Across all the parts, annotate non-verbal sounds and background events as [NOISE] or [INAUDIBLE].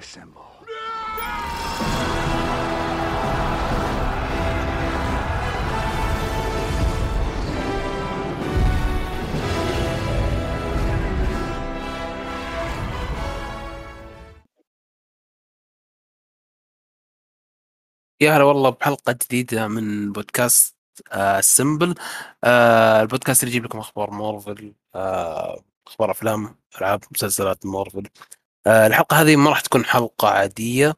Assemble. يا هلا والله بحلقة جديدة من بودكاست آه سمبل آه البودكاست اللي يجيب لكم أخبار مارفل آه أخبار أفلام ألعاب مسلسلات مارفل. آه الحلقة هذه ما راح تكون حلقة عادية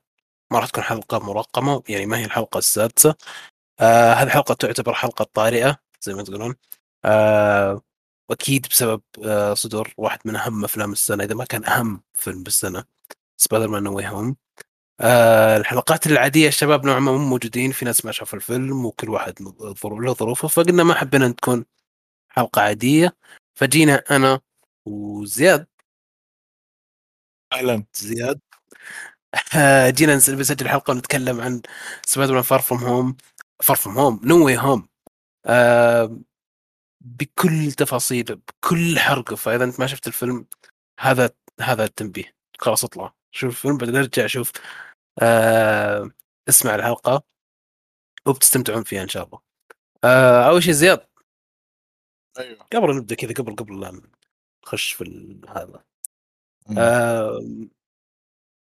ما راح تكون حلقة مرقمة يعني ما هي الحلقة السادسة. آه هذه الحلقة تعتبر حلقة طارئة زي ما تقولون. آه وأكيد بسبب آه صدور واحد من أهم أفلام السنة إذا ما كان أهم فيلم بالسنة Spider-Man No Way Home آه الحلقات العادية الشباب نوعا ما مو موجودين في ناس ما شافوا الفيلم وكل واحد له ظروفه فقلنا ما حبينا تكون حلقة عادية. فجينا أنا وزياد. أهلا. زياد. آه جينا نس- بنسجل حلقة ونتكلم عن Spider-Man Far From Home Far From Home No Way Home بكل تفاصيله بكل حرقة. فإذا أنت ما شفت الفيلم هذا هذا التنبيه. خلاص اطلع. شوف الفيلم بعدين ارجع شوف آه اسمع الحلقة وبتستمتعون فيها إن شاء الله. آه أول شيء زياد. أيوه. قبل نبدأ كذا قبل قبل لا نخش في هذا. آه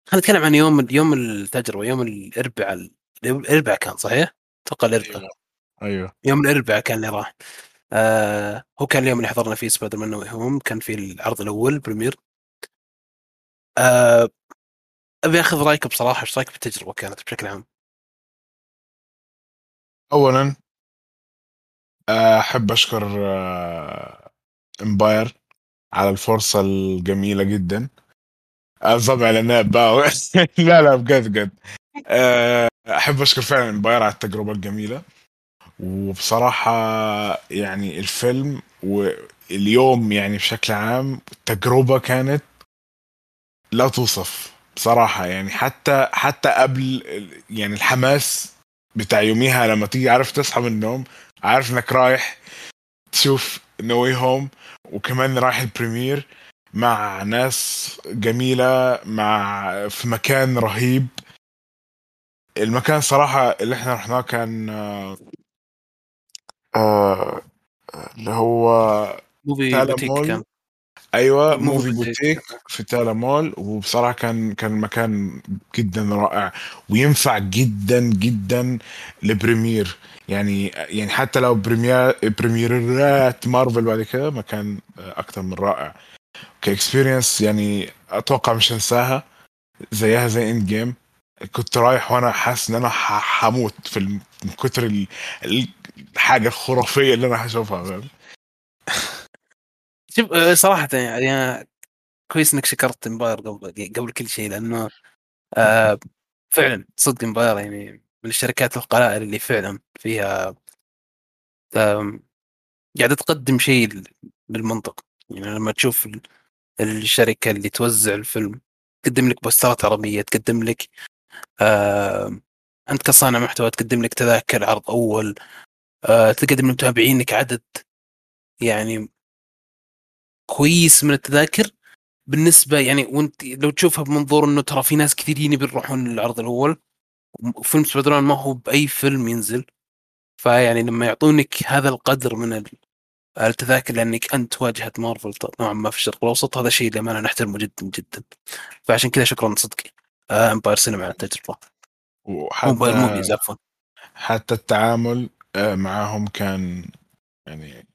خلينا نتكلم عن يوم يوم التجربة يوم الإربعاء الإربعاء كان صحيح؟ أتوقع الإربعاء. أيوه. أيوه. يوم الإربعاء كان اللي راح. آه هو كان اليوم اللي حضرنا فيه Spider-Man Home كان في العرض الأول premiere. آه أبي أخذ رأيك بصراحة إيش رأيك بالتجربة كانت بشكل عام؟ اولا آه، أحب أشكر آه، امباير على الفرصة الجميلة جدا. الضم إعلانات بقى [LAUGHS] لا لا بجد بجد. آه، أحب أشكر فعلا امباير على التجربة الجميلة. وبصراحة يعني الفيلم واليوم يعني بشكل عام التجربه كانت لا توصف. بصراحة يعني حتى حتى قبل يعني الحماس بتاع يوميها لما تيجي عارف تصحى من النوم عارف إنك رايح تشوف No Way Home وكمان رايح ال premiere مع ناس جميلة مع في مكان رهيب المكان صراحة اللي إحنا رحناه كان آه آه اللي هو Movie Boutique. كان أيوه Movie Boutique. في تالا مول وبصراحة كان كان مكان جدا رائع وينفع جدا جدا ل premiere. يعني يعني حتى لو premiere premiere ات مارفل بعد كده مكان أكتر من رائع. ك experience يعني أتوقع مش هنساها زيها زي Endgame كنت رايح وأنا حاسس إن أنا هموت في من كتر ال- ال- الحاجة الخرافية اللي أنا هشوفها فاهم؟ شوف آه، صراحة يعني كويس إنك شكرت إمباير قبل قبل كل شيء لأنه آه فعلا صدق إمباير يعني من الشركات القلائل اللي فعلا فيها آم، قاعدة تقدم شيء للمنطقة. يعني لما تشوف ال- الشركة اللي توزع الفيلم تقدم لك بوسترات عربية تقدم لك آه أنت كصانع محتوى تقدم لك تذاكر عرض أول آه تقدم لمتابعينك عدد يعني كويس من التذاكر. بالنسبة يعني وانت لو تشوفها بمنظور إنه ترى في ناس كثيرين بيروحون للعرض الأول وفيلم سبايدر ما هو بأي فيلم ينزل. فيعني لما يعطونك هذا القدر من ال- التذاكر لأنك أنت واجهة مارفل نوعا ما في الشرق الأوسط هذا شيء لما نحترمه جدا جدا. فعشان كذا شكرا صدقي. آه Empire سينما على التجربة. وحتى Movies عفوا. حتى التعامل آه، معاهم كان يعني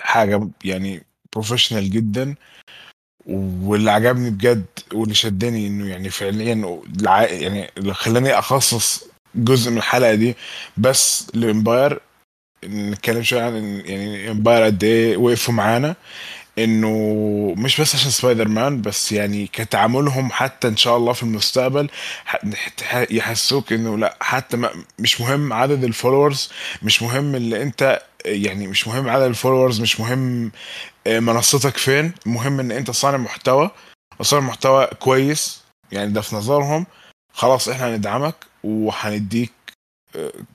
حاجة يعني professional جدا. واللي عجبني بجد واللي شدني إنه يعني فعليا يعني اللي خلاني أخصص جزء من الحلقة دي بس ل Empire نتكلم شوية عن يعني Empire قد إيه وقفوا معانا. إنه مش بس عشان سبايدر مان بس يعني كتعاملهم حتى إن شاء الله في المستقبل يحسوك إنه لأ حتى ما مش مهم عدد ال followers مش مهم اللي أنت يعني مش مهم عدد ال followers مش مهم آه، منصتك فين المهم إن أنت صانع محتوى وصانع محتوى كويس يعني ده في نظرهم خلاص إحنا هندعمك وهنديك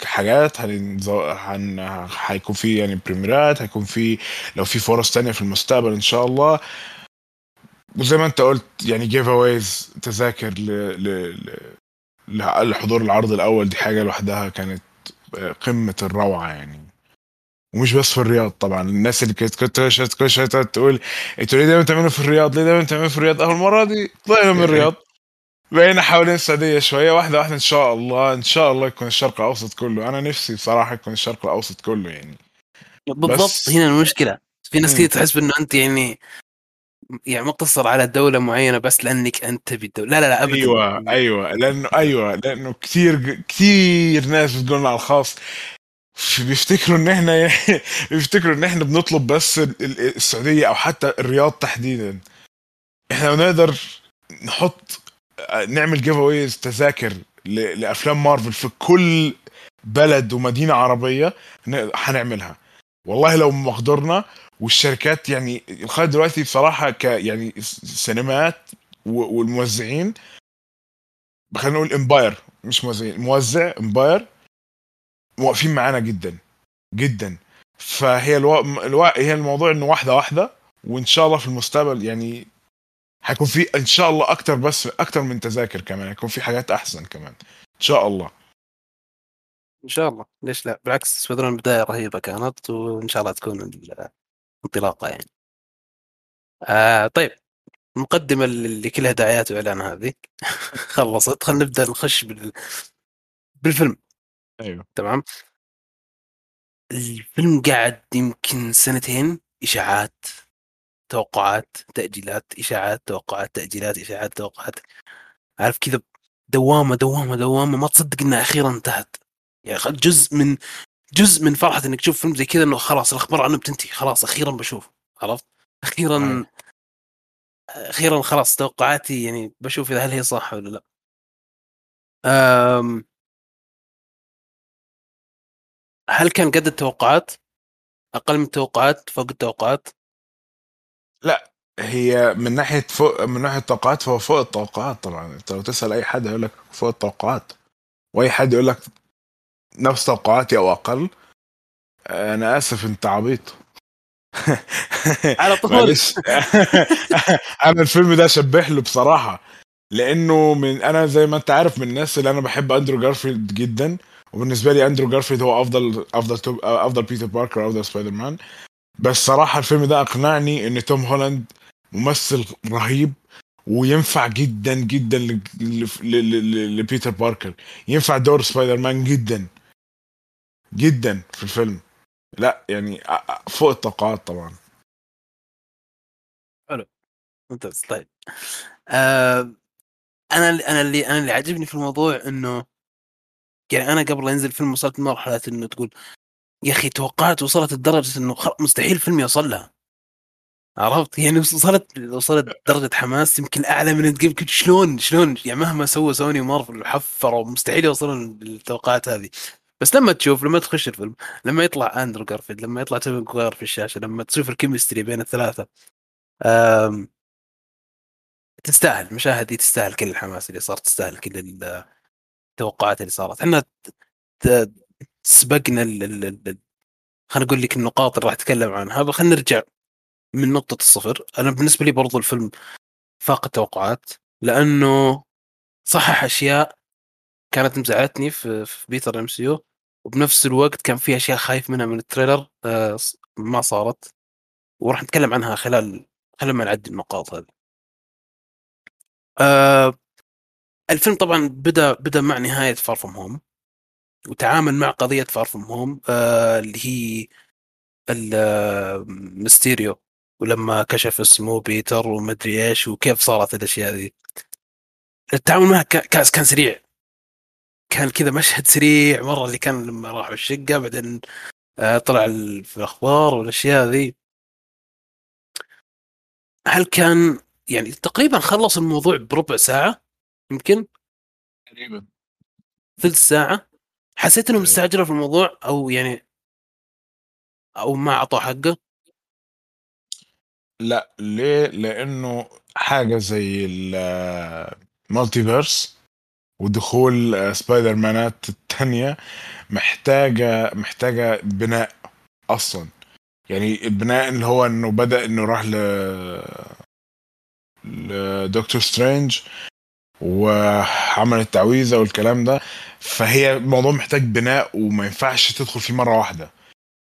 حاجات هنزو... هن... هيكون في يعني premiere ات هيكون في لو في فرص تانية في المستقبل إن شاء الله. وزي ما أنت قلت يعني giveaways تذاكر ل... ل... ل... لحضور العرض الأول دي حاجة لوحدها كانت قمة الروعة يعني. ومش بس في الرياض طبعا الناس اللي كانت كنت كل شوية تقول إنتوا ليه دايما تعملوا في الرياض؟ ليه دايما تعملوا في الرياض؟ أول مرة دي طلعنا من الرياض. بقينا حوالين السعودية شوية. واحدة واحدة إن شاء الله إن شاء الله يكون الشرق الأوسط كله. أنا نفسي بصراحة يكون الشرق الأوسط كله يعني. بالضبط. بس... هنا المشكلة. في ناس كثير تحس انه أنت يعني يعني مقتصر على دولة معينة بس لأنك أنت تبي الدولة لا لا لا أبدا. أيوة أيوة. لأنه أيوة لأنه كثير كثير ناس بتقولنا على الخاص. بيفتكروا إن إحنا [LAUGHS] بيفتكروا إن إحنا بنطلب بس السعودية أو حتى الرياض تحديدا. إحنا بنقدر نحط نعمل giveaways تذاكر لأفلام مارفل في كل بلد ومدينة عربية هنعملها. والله لو مقدرنا والشركات يعني لغاية دلوقتي بصراحة ك يعني السينمات والموزعين خلينا نقول امباير مش موزعين موزع امباير واقفين معانا جدا جدا. فهي ألو... ألو... هي الموضوع إنه واحدة واحدة وإن شاء الله في المستقبل يعني هيكون في إن شاء الله أكتر بس أكتر من تذاكر كمان هيكون في حاجات أحسن كمان. إن شاء الله. إن شاء الله. ليش لا؟ بالعكس سبايدر بداية رهيبة كانت وإن شاء الله تكون انطلاقة يعني. آه طيب. المقدمة اللي كلها دعايات وإعلان هذه. [LAUGHS] خلصت. خلينا نبدأ نخش بال... بالفيلم. أيوه. تمام. الفيلم قعد يمكن سنتين إشاعات. توقعات تأجيلات إشاعات توقعات تأجيلات إشاعات توقعات. عارف كذا دوامة دوامة دوامة. ما تصدق إنها أخيرا انتهت. يعني جزء من جزء من فرحة إنك تشوف فيلم زي كذا إنه خلاص الأخبار عنه بتنتهي. خلاص أخيرا بشوف عرفت؟ أخيرا أخيرا خلاص توقعاتي يعني بشوف إذا هل هي صح ولا لا. أم... هل كان قد التوقعات؟ أقل من التوقعات؟ فوق التوقعات؟ لا هي من ناحية فوق من ناحية التوقعات فهو فوق التوقعات طبعا. انت لو تسأل أي حد هيقول لك فوق التوقعات وأي حد يقول لك نفس توقعاتي أو أقل أنا آسف أنت عبيط. على [LAUGHS] طول. [LAUGHS] أنا الفيلم ده شبح له بصراحة لأنه من أنا زي ما أنت عارف من الناس اللي أنا بحب أندرو جارفيلد جدا وبالنسبة لي أندرو جارفيلد هو أفضل أفضل أفضل بيتر باركر أفضل سبايدر مان. بس صراحة الفيلم ده أقنعني إن توم هولاند ممثل رهيب وينفع جدا جدا لبيتر باركر. ينفع دور سبايدر مان جدا جدا في الفيلم. لا يعني فوق التوقعات طبعا. حلو. ممتاز. طيب. آه أنا أنا اللي أنا اللي عجبني في الموضوع إنه يعني أنا قبل ينزل الفيلم وصلت لمرحلة إنه تقول يا أخي توقعت وصلت لدرجة إنه مستحيل الفيلم يوصل لها. عرفت؟ يعني وصلت وصلت درجة حماس يمكن أعلى من قبل. شلون شلون؟ يعني مهما سوى سوني ومارفل وحفروا مستحيل يوصلون للتوقعات هذه. بس لما تشوف لما تخش الفيلم لما يطلع أندرو جارفيلد لما يطلع توبي ماغواير في الشاشة لما تشوف ال chemistry بين الثلاثة تستاهل. المشاهد دي تستاهل كل الحماس اللي صار تستاهل كل التوقعات اللي صارت. إحنا سبقنا خلينا نقول لك النقاط اللي راح أتكلم عنها. خلينا نرجع من نقطة الصفر. أنا بالنسبة لي برضو الفيلم فاق التوقعات لأنه صحح أشياء كانت مزعتني في, في بيتر MCU وبنفس الوقت كان في أشياء خايف منها من ال trailer آه ما صارت. وراح نتكلم عنها خلال خلال ما نعدي النقاط هذه. آه الفيلم طبعا بدا بدأ مع نهاية Far From Home وتعامل مع قضية Far From Home اللي هي المستيريو ولما كشف اسمه بيتر ومدري إيش وكيف صارت الأشياء ذي. التعامل معها كان سريع. كان كذا مشهد سريع مرة اللي كان لما راحوا الشقة بعدين آه، طلع في الأخبار والأشياء ذي. هل كان يعني تقريبا خلص الموضوع بربع ساعة يمكن؟ تقريبا. ثلث ساعة؟ حسيت انهم استعجلوا في الموضوع أو يعني أو ما أعطوا حقه؟ لا ليه؟ لأنه حاجة زي ال multiverse ودخول سبايدر مانات الثانية محتاجة محتاجة بناء أصلا. يعني البناء اللي هو إنه بدأ إنه راح ل لدكتور سترينج وعمل التعويذه والكلام ده فهي الموضوع محتاج بناء وما ينفعش تدخل فيه مرة واحدة.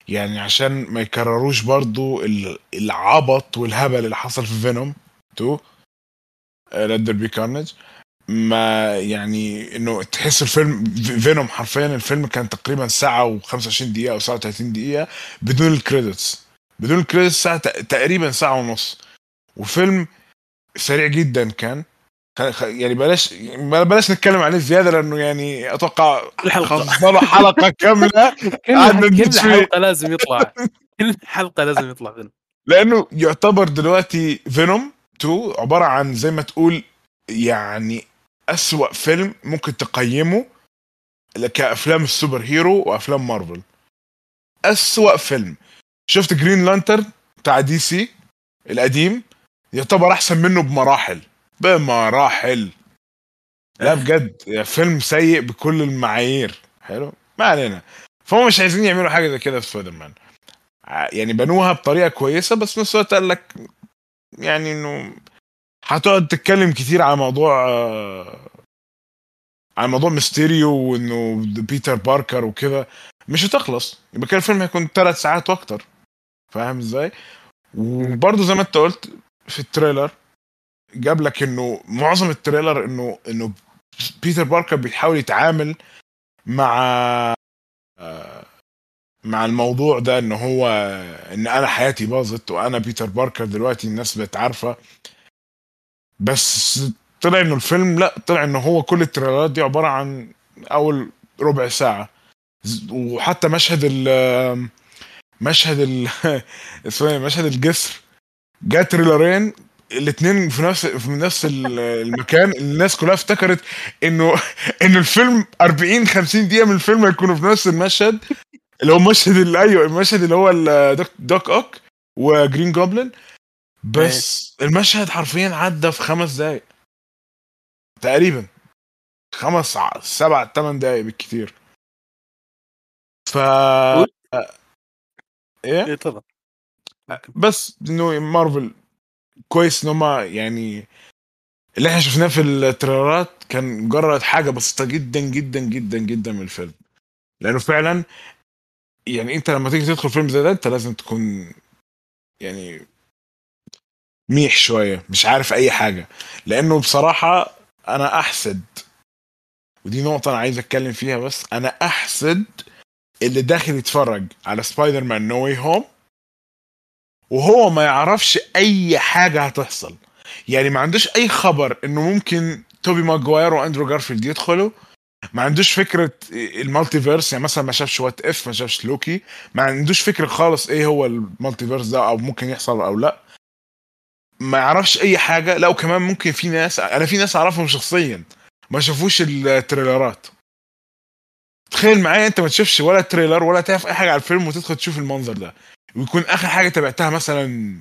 يعني عشان ما يكرروش برضو ال- العبط والهبل اللي حصل في فينوم 2 Let There Be Carnage ما يعني إنه تحس الفيلم فينوم حرفيا الفيلم كان تقريبا ساعة و25 دقيقة أو ساعة و30 دقيقة بدون ال credits بدون ال credits ساعة تقريبا ساعة ونص. وفيلم سريع جدا كان. يعني بلاش بلاش نتكلم عليه زياده لأنه يعني أتوقع له حلقة [LAUGHS] كاملة. كل. حلقة لازم يطلع. كل حلقة لازم [LAUGHS] يطلع فيلم لأنه يعتبر دلوقتي فينوم 2 عبارة عن زي ما تقول يعني أسوأ فيلم ممكن تقيمه كأفلام ال superhero وأفلام مارفل. أسوأ فيلم. شفت جرين لانترن بتاع دي سي القديم؟ يعتبر أحسن منه بمراحل. بمراحل. لا بجد يعني فيلم سيء بكل المعايير. حلو؟ ما علينا. فهم مش عايزين يعملوا حاجة زي كده في سبايدر مان يعني بنوها بطريقة كويسة بس في نفس الوقت قال لك يعني إنه هتقعد تتكلم كتير على موضوع آه، على موضوع ميستيريو وإنه بيتر باركر وكده. مش هتخلص. يبقى كده الفيلم هيكون ثلاث ساعات وأكتر. فاهم إزاي؟ وبرضه زي ما أنت قلت في ال trailer جاب لك إنه معظم ال trailer إنه إنه بيتر باركر بيحاول يتعامل مع آه، مع الموضوع ده ان هو إن أنا حياتي باظت وأنا بيتر باركر دلوقتي الناس بقت عارفة بس طلع إنه الفيلم لأ طلع إنه هو كل ال trailerات دي عبارة عن أول ربع ساعة وحتى مشهد ال مشهد ال [LAUGHS] إيه؟ مشهد الجسر جاء trailerين الاثنين في نفس في نفس ال- المكان. الناس كلها افتكرت انه انه الفيلم 40 50 دقيقة من الفيلم هيكونوا في نفس المشهد. اللي هو مشهد اللي أيوه المشهد اللي هو Doc, Doc Ock و Green Goblin بس المشهد حرفيا عدى في خمس دقايق. تقريبا. خمس سبع ثمان دقايق بالكثير ف. إيه؟ إيه تفضل بس إنه مارفل كويس إن هم يعني اللي إحنا شفناه في ال trailerات كان مجرد حاجة بسيطة جدا جدا جدا جدا من الفيلم. لأنه فعلا يعني أنت لما تيجي تدخل فيلم زي ده أنت لازم تكون يعني ميح شوية مش عارف أي حاجة. لأنه بصراحة أنا أحسد ودي نقطة أنا عايز أتكلم فيها بس أنا أحسد اللي داخل يتفرج على سبايدر مان No Way Home وهو ما يعرفش أي حاجة هتحصل. يعني ما عندوش أي خبر إنه ممكن توبي ماجواير وأندرو جارفيلد يدخلوا. ما عندوش فكرة ال multiverse يعني مثلا ما شافش What If ما شافش لوكي. ما عندوش فكرة خالص إيه هو ال multiverse ده أو ممكن يحصل أو لأ. ما يعرفش أي حاجة. لا وكمان ممكن في ناس أنا في ناس أعرفهم شخصيا. ما شافوش ال trailerات. تخيل معايا أنت ما تشوفش ولا trailer ولا تعرف أي حاجة على الفيلم وتدخل تشوف المنظر ده. ويكون آخر حاجة تابعتها مثلا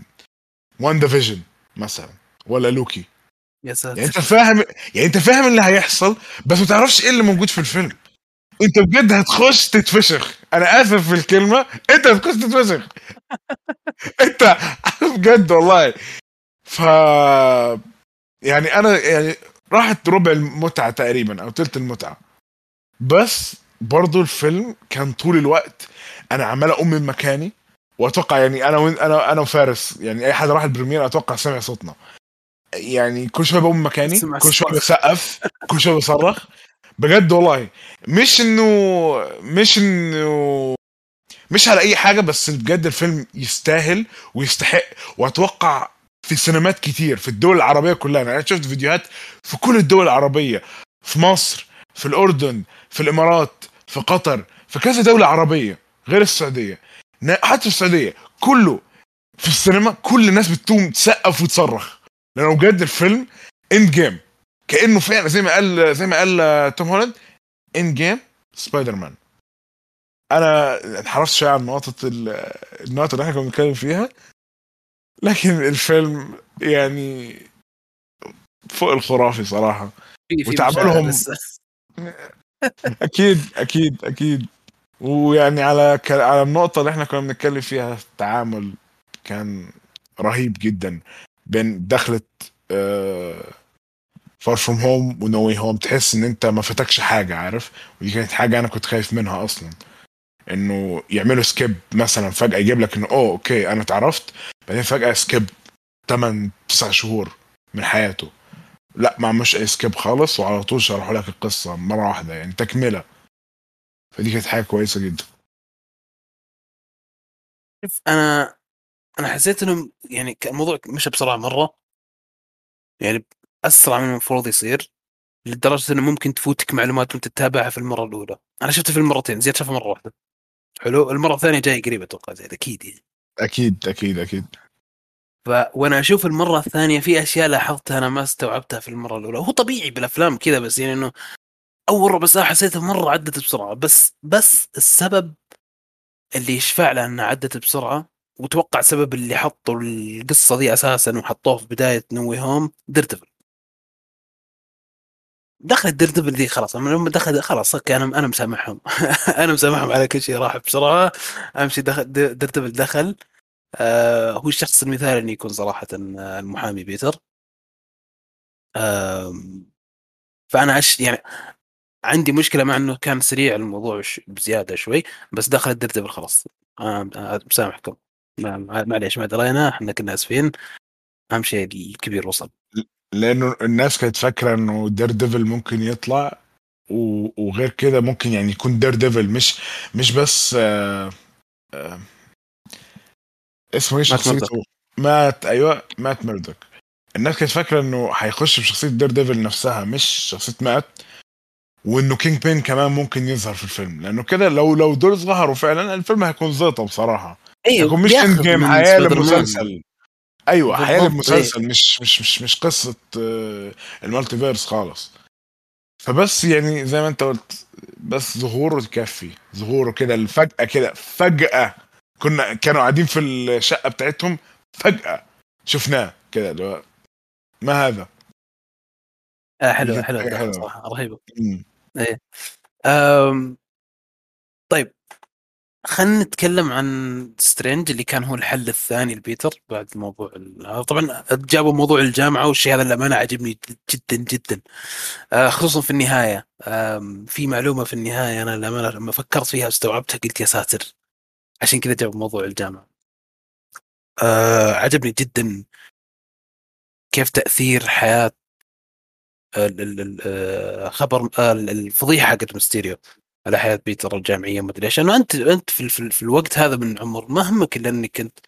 WandaVision مثلا ولا لوكي. يا ساتر. يعني أنت فاهم يعني أنت فاهم اللي هيحصل بس ما تعرفش إيه اللي موجود في الفيلم. أنت بجد هتخش تتفشخ. أنا آسف في الكلمة. أنت هتخش تتفشخ. [LAUGHS] أنت [LAUGHS] بجد والله. ف يعني أنا يعني راحت ربع المتعة تقريبا أو تلت المتعة. بس برضو الفيلم كان طول الوقت أنا عمال أقوم من مكاني. وأتوقع يعني أنا وين أنا أنا وفارس يعني أي حد راح البريمير أتوقع سمع صوتنا. يعني كل شوية بقوم مكاني كل شوية. بسقف كل شوية بصرخ. بجد والله مش انه مش انه مش على أي حاجة بس بجد الفيلم يستاهل ويستحق. وأتوقع في سينمات كتير في الدول العربية كلها. أنا شفت فيديوهات في كل الدول العربية في مصر في الأردن في الإمارات في قطر في كذا دولة عربية غير السعودية. حتى في السعودية كله في السينما كل الناس بتقوم تسقف وتصرخ. لأنه بجد الفيلم Endgame كأنه فعلا زي ما قال زي ما قال آه، توم هولاند Endgame سبايدر مان أنا انحرفت شوية عن نقطة ال- النقطة اللي إحنا كنا بنتكلم فيها لكن الفيلم يعني فوق الخرافي صراحة. وتعاملهم- لسه. أكيد أكيد أكيد. ويعني على ك... على النقطة اللي إحنا كنا بنتكلم فيها التعامل كان رهيب جدا بين دخلت Far From Home و No Way Home تحس إن أنت ما فاتكش حاجة عارف؟ ودي كانت حاجة أنا كنت خايف منها أصلا. إنه يعملوا skip مثلا فجأة يجيب لك إنه أوه okay أنا اتعرفت. بعدين فجأة skip 8 9 شهور من حياته. لأ ما عملوش أي skip خالص وعلى طول شرحوا لك القصة مرة واحدة. يعني تكملة. فدي كانت حاجة كويسة جدا. شوف أنا أنا حسيت إنه يعني كان الموضوع مشى بسرعة مرة. يعني أسرع من المفروض يصير لدرجة إنه ممكن تفوتك معلومات وأنت تتابعها في المرة الأولى. أنا شفته في المرتين زياد شافها مرة واحدة. حلو؟ المرة الثانية جاي قريب أتوقع زياد أكيد يعني. أكيد أكيد أكيد. ف وأنا أشوف المرة الثانية في أشياء لاحظتها أنا ما استوعبتها في المرة الأولى. هو طبيعي بالأفلام كذا بس يعني إنه أول ربع ساعة حسيتها مرة عدت بسرعة بس بس السبب اللي يشفع له إنها عدت بسرعة وتوقع سبب اللي حطوا القصة دي أساسا وحطوه في بداية No Way Home دير ديفل دخلت دير ديفل دي خلاص لما دخل خلاص okay أنا أنا مسامحهم. [LAUGHS] أنا مسامحهم على كل شيء راح بسرعة. أهم شيء دخل دير ديفل دخل. آه هو الشخص المثالي انه يكون صراحة آه، المحامي بيتر. آه فأنا أش يعني عندي مشكلة مع إنه كان سريع الموضوع بزيادة شوي بس دخلت دير ديفل خلاص. آه, آه، مسامحكم معليش ما درينا إحنا كنا آسفين. أهم شيء الكبير وصل. لأنه الناس كانت فاكره إنه دير ديفل ممكن يطلع وغير كده ممكن يعني يكون دير ديفل مش مش بس آآ آآ اسمه إيه شخصيته؟ مات أيوه مات ميردوك الناس كانت فاكره إنه هيخش بشخصيه دير ديفل نفسها مش شخصية مات. وإنه كينج بين كمان ممكن يظهر في الفيلم. لأنه كده لو لو دول ظهروا فعلا الفيلم هيكون زيطه بصراحة. أيوه هيكون مش end game حياه لمسلسل أيوه حياه المسلسل أيوة. مش مش مش مش قصة آه، ال multiverse خالص. فبس يعني زي ما أنت قلت بس ظهوره يكفي ظهوره كده فجاه كده فجأة. كنا كانوا قاعدين في الشقة بتاعتهم فجأة شفناه كده اللي ما هذا؟ آه حلو حلو صراحة رهيبة. إيه. أم... طيب خلينا نتكلم عن سترينج اللي كان هو الحل الثاني لبيتر بعد موضوع طبعا جابوا موضوع الجامعة والشيء هذا للأمانة عجبني جدا جدا. آه، خصوصا في النهاية. في معلومة في النهاية أنا للأمانة لما فكرت فيها واستوعبتها قلت يا ساتر عشان كذا جابوا موضوع الجامعة. آه، عجبني جدا كيف تأثير حياة الخبر آه، الفضيحة حقت مستيريو على حياة بيتر الجامعية ما أدري إيش لأنه انت أنت في, في, في الوقت هذا من العمر ما همك الا انك انت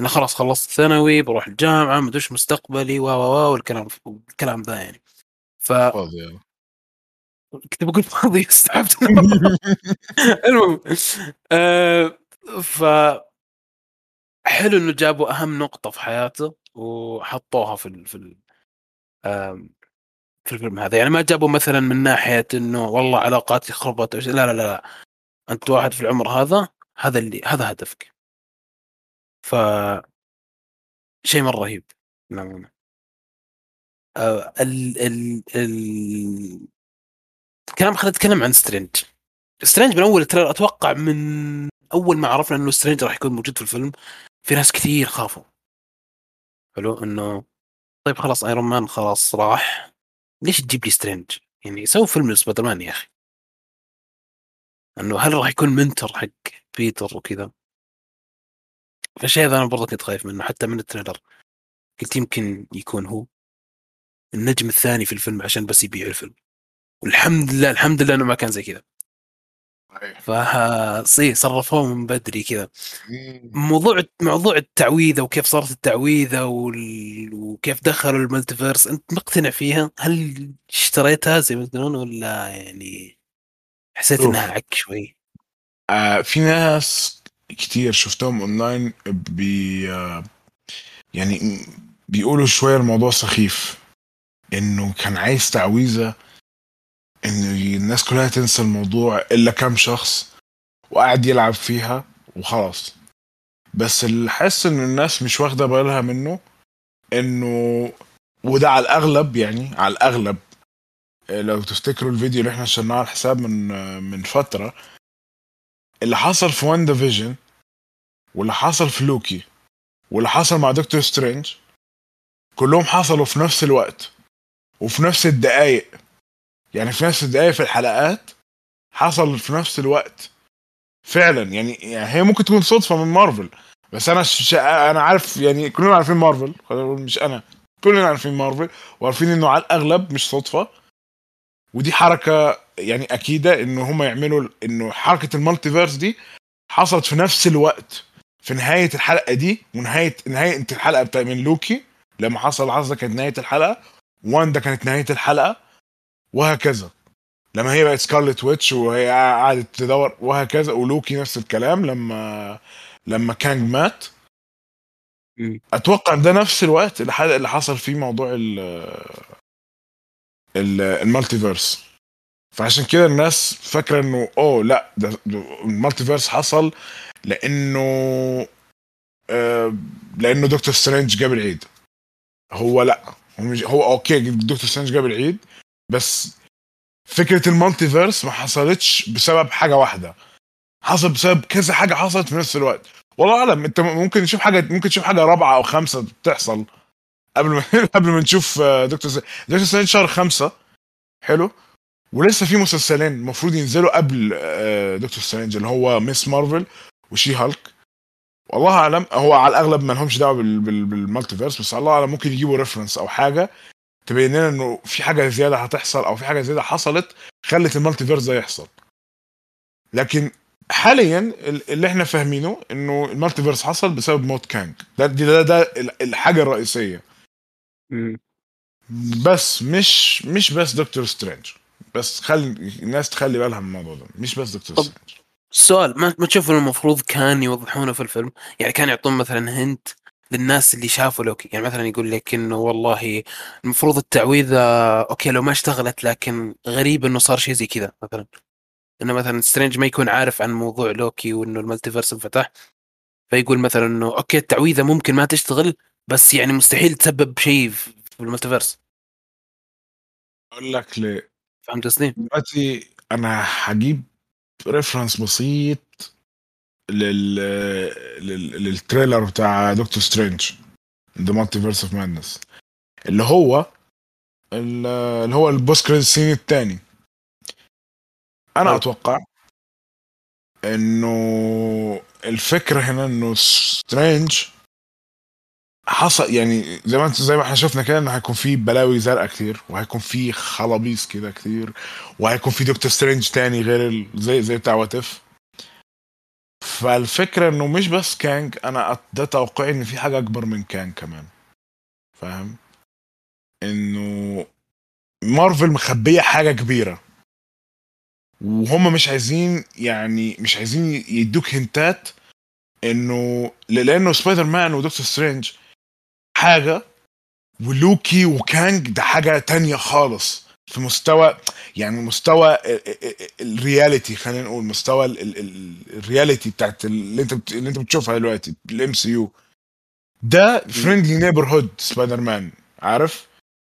أنا خلاص خلصت ثانوي بروح الجامعة ما أدري مستقبلي و و والكلام الكلام ذا يعني. ف فاضي كنت بقول فاضي [LAUGHS] استوعبت. [LAUGHS] المهم آه ف حلو إنه جابوا أهم نقطة في حياته وحطوها في ال في ال في الفيلم هذا. يعني ما جابوا مثلا من ناحية إنه والله علاقاتي خربت لا لا لا أنت واحد في العمر هذا هذا اللي هذا هدفك. ف شيء مرة رهيب. للامانه آه ال ال ال الكلام خلينا نتكلم عن سترينج سترينج من أول ترى أتوقع من أول ما عرفنا إنه سترينج راح يكون موجود في الفيلم في ناس كثير خافوا. حلو إنه طيب خلاص ايرون مان خلاص راح. ليش تجيب لي سترينج؟ يعني سووا فيلم سبايدر مان يا أخي. انه هل راح يكون mentor حق بيتر وكذا؟ فالشيء هذا أنا برضه كنت خايف منه حتى من ال trailer. قلت يمكن يكون هو النجم الثاني في الفيلم عشان بس يبيع الفيلم. والحمد لله الحمد لله إنه ما كان زي كذا. فصي صرفوه من بدري كذا موضوع موضوع التعويذة وكيف صارت التعويذة وال... وكيف دخلوا ال multiverse أنت مقتنع فيها؟ هل اشتريتها زي ما تقولون ولا يعني حسيت. إنها عك شوي؟ آه في ناس كتير شفتهم اونلاين بي آه يعني بيقولوا شوية الموضوع سخيف إنه كان عايز تعويذة إن الناس كلها تنسى الموضوع إلا كام شخص وقاعد يلعب فيها وخلاص. بس اللي حاسس إن الناس مش واخدة بالها منه إنه وده على الأغلب يعني على الأغلب لو تفتكروا الفيديو اللي إحنا نشرناه على الحساب من من فترة اللي حصل في واندا فيجن واللي حصل في لوكي واللي حصل مع دكتور سترينج كلهم حصلوا في نفس الوقت وفي نفس الدقايق. يعني في نفس الدقايق في الحلقات حصل في نفس الوقت. فعلا يعني, يعني هي ممكن تكون صدفة من مارفل بس أنا ش... أنا عارف يعني كلنا عارفين مارفل مش أنا كلنا عارفين مارفل وعارفين إنه على الأغلب مش صدفة. ودي حركة يعني أكيدة إنه هم يعملوا إنه حركة ال multiverse دي حصلت في نفس الوقت في نهاية الحلقة دي ونهاية نهاية الحلقة بتاع من لوكي. لما حصل الحظ كانت نهاية الحلقة. واندا كانت نهاية الحلقة. وهكذا. لما هي بقت سكارلت ويتش وهي قعدت تدور وهكذا. ولوكي نفس الكلام لما لما كانج مات. أتوقع ده نفس الوقت اللي حصل فيه موضوع ال ال multiverse. فعشان كده الناس فاكرة إنه أوه لأ ده ال multiverse حصل لإنه آه لإنه دكتور سترينج جاب العيد. هو لأ هو, مش هو okay دكتور سترينج جاب العيد. بس فكرة ال multiverse ما حصلتش بسبب حاجة واحدة. حصل بسبب كذا حاجة حصلت في نفس الوقت. والله أعلم أنت ممكن تشوف حاجة ممكن تشوف حاجة رابعة أو خمسة بتحصل قبل ما [LAUGHS] قبل ما نشوف دكتور س... دكتور سترينج شهر خمسة. حلو. ولسه في مسلسلين المفروض ينزلوا قبل دكتور سترينج اللي هو ميس مارفل وشي هالك. والله أعلم هو على الأغلب ما لهمش دعوة بال... بال... بال multiverse بس الله اعلم ممكن يجيبوا reference أو حاجة. تبين لنا إنه في حاجة زيادة هتحصل أو في حاجة زيادة حصلت خلت ال Multiverse ده يحصل. لكن حاليا اللي إحنا فاهمينه إنه ال Multiverse حصل بسبب موت كانج. ده ده, ده الحاجة الرئيسية. بس مش مش بس دكتور سترينج. بس خلي الناس تخلي بالها من الموضوع ده. مش بس دكتور سترينج. السؤال ما ما تشوف المفروض كان يوضحونه في الفيلم؟ يعني كان يعطون مثلا hint للناس اللي شافوا لوكي. يعني مثلا يقول لك إنه والله المفروض التعويذة okay لو ما اشتغلت لكن غريب إنه صار شيء زي كذا مثلا. إنه مثلا سترينج ما يكون عارف عن موضوع لوكي وإنه ال Multiverse انفتح. فيقول مثلا إنه okay التعويذة ممكن ما تشتغل بس يعني مستحيل تسبب شيء في ال Multiverse. أقول لك ليه. فهمت قصدي؟ دلوقتي أنا هجيب reference بسيط لل... لل... لل trailer بتاع دكتور سترينج The Multiverse of Madness اللي هو اللي هو ال post credit scene الثاني أنا أه. أتوقع إنه الفكرة هنا إنه سترينج حصل يعني زي ما أنت زي ما إحنا شفنا كده إنه هيكون في بلاوي زرقاء كتير وهيكون في خلابيص كده كتير وهيكون في دكتور سترينج تاني غير ال... زي زي بتاع What If فالفكرة إنه مش بس كانج أنا ده توقعي إن في حاجة أكبر من كانج كمان. فاهم؟ إنه مارفل مخبية حاجة كبيرة. وهم مش عايزين يعني مش عايزين يدوك هنتات إنه لأنه سبايدر مان ودكتور سترينج حاجة ولوكي وكانج ده حاجة تانية خالص. في مستوى يعني مستوى ال reality خلينا نقول مستوى ال reality بتاعت اللي انت اللي انت بتشوفها دلوقتي ال MCU ده friendly neighborhood سبايدر مان عارف؟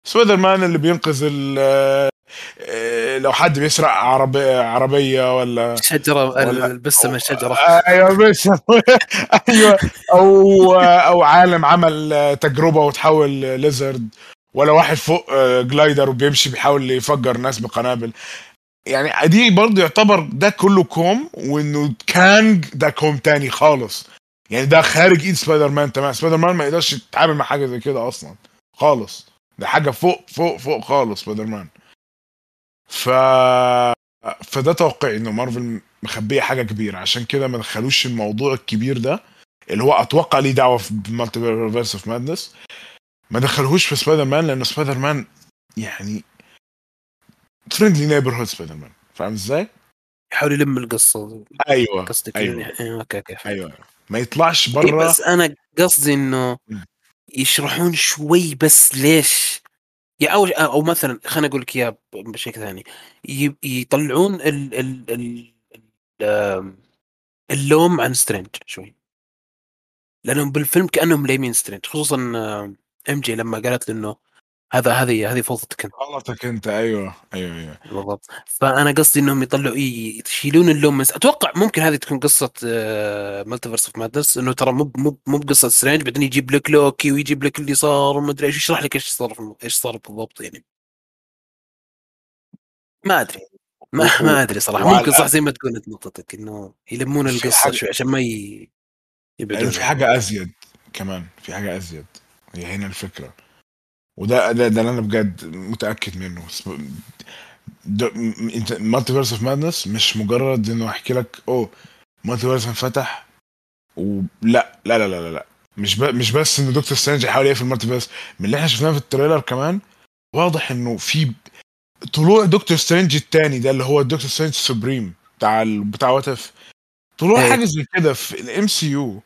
سبايدر مان اللي بينقذ لو حد بيسرق عربية عربية ولا شجرة البسة من الشجرة. أيوه بس. [LAUGHS] أيوه أو أو عالم عمل تجربة وتحول Lizard. ولا واحد فوق glider وبيمشي بيحاول يفجر ناس بقنابل. يعني دي برضه يعتبر ده كله كوم وإنه كانج ده كوم تاني خالص. يعني ده خارج إيد سبايدر مان تمام سبايدر مان ما يقدرش يتعامل مع حاجة زي كده أصلا خالص. ده حاجة فوق فوق فوق خالص سبايدر مان ف فده توقعي إنه مارفل مخبية حاجة كبيرة. عشان كده ما دخلوش الموضوع الكبير ده اللي هو أتوقع ليه دعوة في Multiverse of Madness ما دخلهوش في سبايدر مان لأن سبايدر مان يعني friendly neighborhood سبايدر مان فاهم إزاي؟ يحاول يلم القصة. أيوه قصدك أيوة. يعني okay okay أيوه. ما يطلعش إيه برا. بس أنا قصدي إنه يشرحون شوي بس ليش؟ يعني أو أو مثلا خلينا أقول لك اياها بشكل ثاني. يطلعون ال ال ال ال- اللوم عن سترينج شوي. لأنهم بالفيلم كأنهم لايمين سترينج خصوصا إم جي لما قالت له إنه هذا هذه هذه فوضتك أنت. غلطك أنت. أيوه. أيوه أيوه. بالضبط. فأنا قصدي إنهم يطلعوا يشيلون اللوم من أتوقع ممكن هذه تكون قصة Multiverse of Madness إنه ترى مو مو مو بقصة سترينج بعدين يجيب لك لوكي ويجيب لك اللي صار وما أدري إيش يشرح لك إيش صار إيش صار بالضبط يعني. ما أدري. ما, ما أدري صراحة. ممكن صح زي ما تقول انت نقطتك إنه يلمون القصة شوي عشان ما ي... يعني في حاجة أزيد كمان. في حاجة أزيد. هي هنا الفكرة وده ده, ده اللي أنا بجد متأكد منه أنت Multiverse of Madness مش مجرد إنه أحكي لك أوه Multiverse انفتح ولا لا لا لا لا, لا. مش ب... مش بس إن دكتور سترينج يحاول يقفل ال Multiverse من اللي إحنا شفناه في ال trailer كمان واضح إنه في طلوع دكتور سترينج الثاني ده اللي هو الدكتور سترينج Supreme بتاع ال... بتاع What If طلوع إيه. حاجة زي كده في ال MCU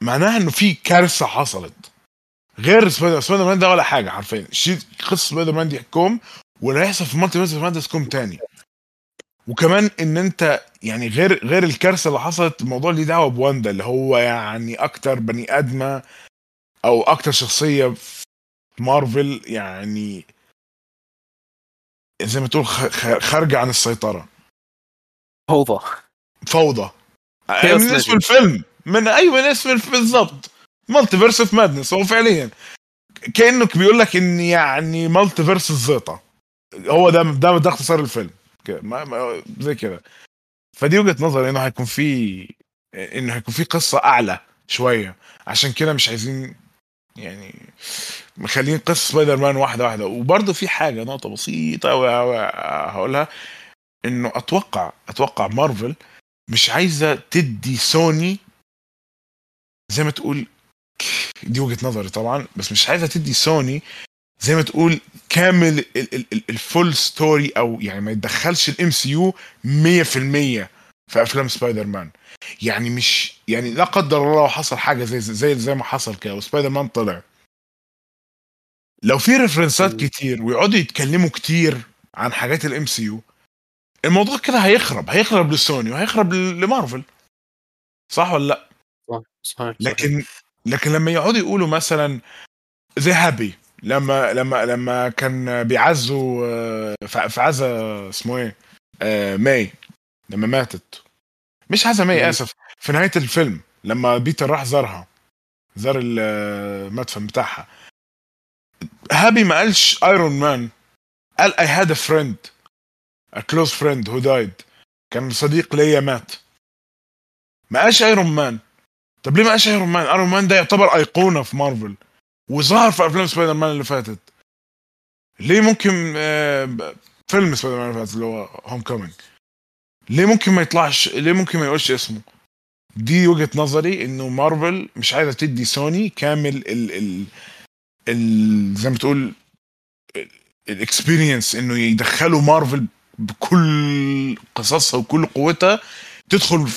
معناها إنه في كارثة حصلت غير سبايدر سبايدر مان ده ولا حاجة حرفيا. شيء قصة سبايدر مان دي كوم واللي هيحصل في Multiverse Madness كوم تاني. وكمان إن أنت يعني غير غير الكارثة اللي حصلت الموضوع ليه دعوة بواندا اللي هو يعني أكتر بني آدمة أو أكتر شخصية في مارفل يعني زي ما تقول خارجة عن السيطرة. فوضى. فوضى. من اسم الفيلم. من أيوه من اسم الفيلم بالضبط Multiverse of Madness هو فعليا. كانه بيقول لك إن يعني Multiverse الزيطة. هو ده ده ده اختصار الفيلم. ما ما زي كده. فدي وجهة نظري إنه هيكون في إنه هيكون في قصة أعلى شوية. عشان كده مش عايزين يعني مخلين قصة سبايدر مان واحدة واحدة. وبرضه في حاجة نقطة بسيطة هقولها. إنه أتوقع أتوقع مارفل مش عايزة تدي سوني زي ما تقول دي وجهة نظري طبعا بس مش عايزة تدي سوني زي ما تقول كامل ال full story أو يعني ما يتدخلش ال MCU 100% في أفلام سبايدر مان. يعني مش يعني لا قدر الله حصل حاجة زي زي زي ما حصل كده وسبايدر مان طلع. لو في references كتير ويقعدوا يتكلموا كتير عن حاجات ال MCU الموضوع كده هيخرب هيخرب لسوني وهيخرب لمارفل. صح ولا لا؟ صح صح. لكن لكن لما يقعدوا يقولوا مثلا زي هابي لما لما لما كان بيعزوا آه، في عزا اسمه إيه؟ آه ماي لما ماتت. مش عزا ماي آسف في نهاية الفيلم لما بيتر راح زارها زار المدفن بتاعها. هابي ما قالش ايرون مان قال I had a friend a close friend who died كان صديق ليا مات. ما قالش ايرون مان طب ليه ما قالش ايرون مان ايرون مان ده يعتبر أيقونة في مارفل وظهر في أفلام سبايدر مان اللي فاتت. ليه ممكن آه، فيلم سبايدر مان اللي فاتت اللي هو هوم كومينج ليه ممكن ما يطلعش ليه ممكن ما يقولش اسمه؟ دي وجهة نظري إنه مارفل مش عايزة تدي سوني كامل ال ال ال زي ما تقول ال experience إنه يدخلوا مارفل بكل قصصها وكل قوتها تدخل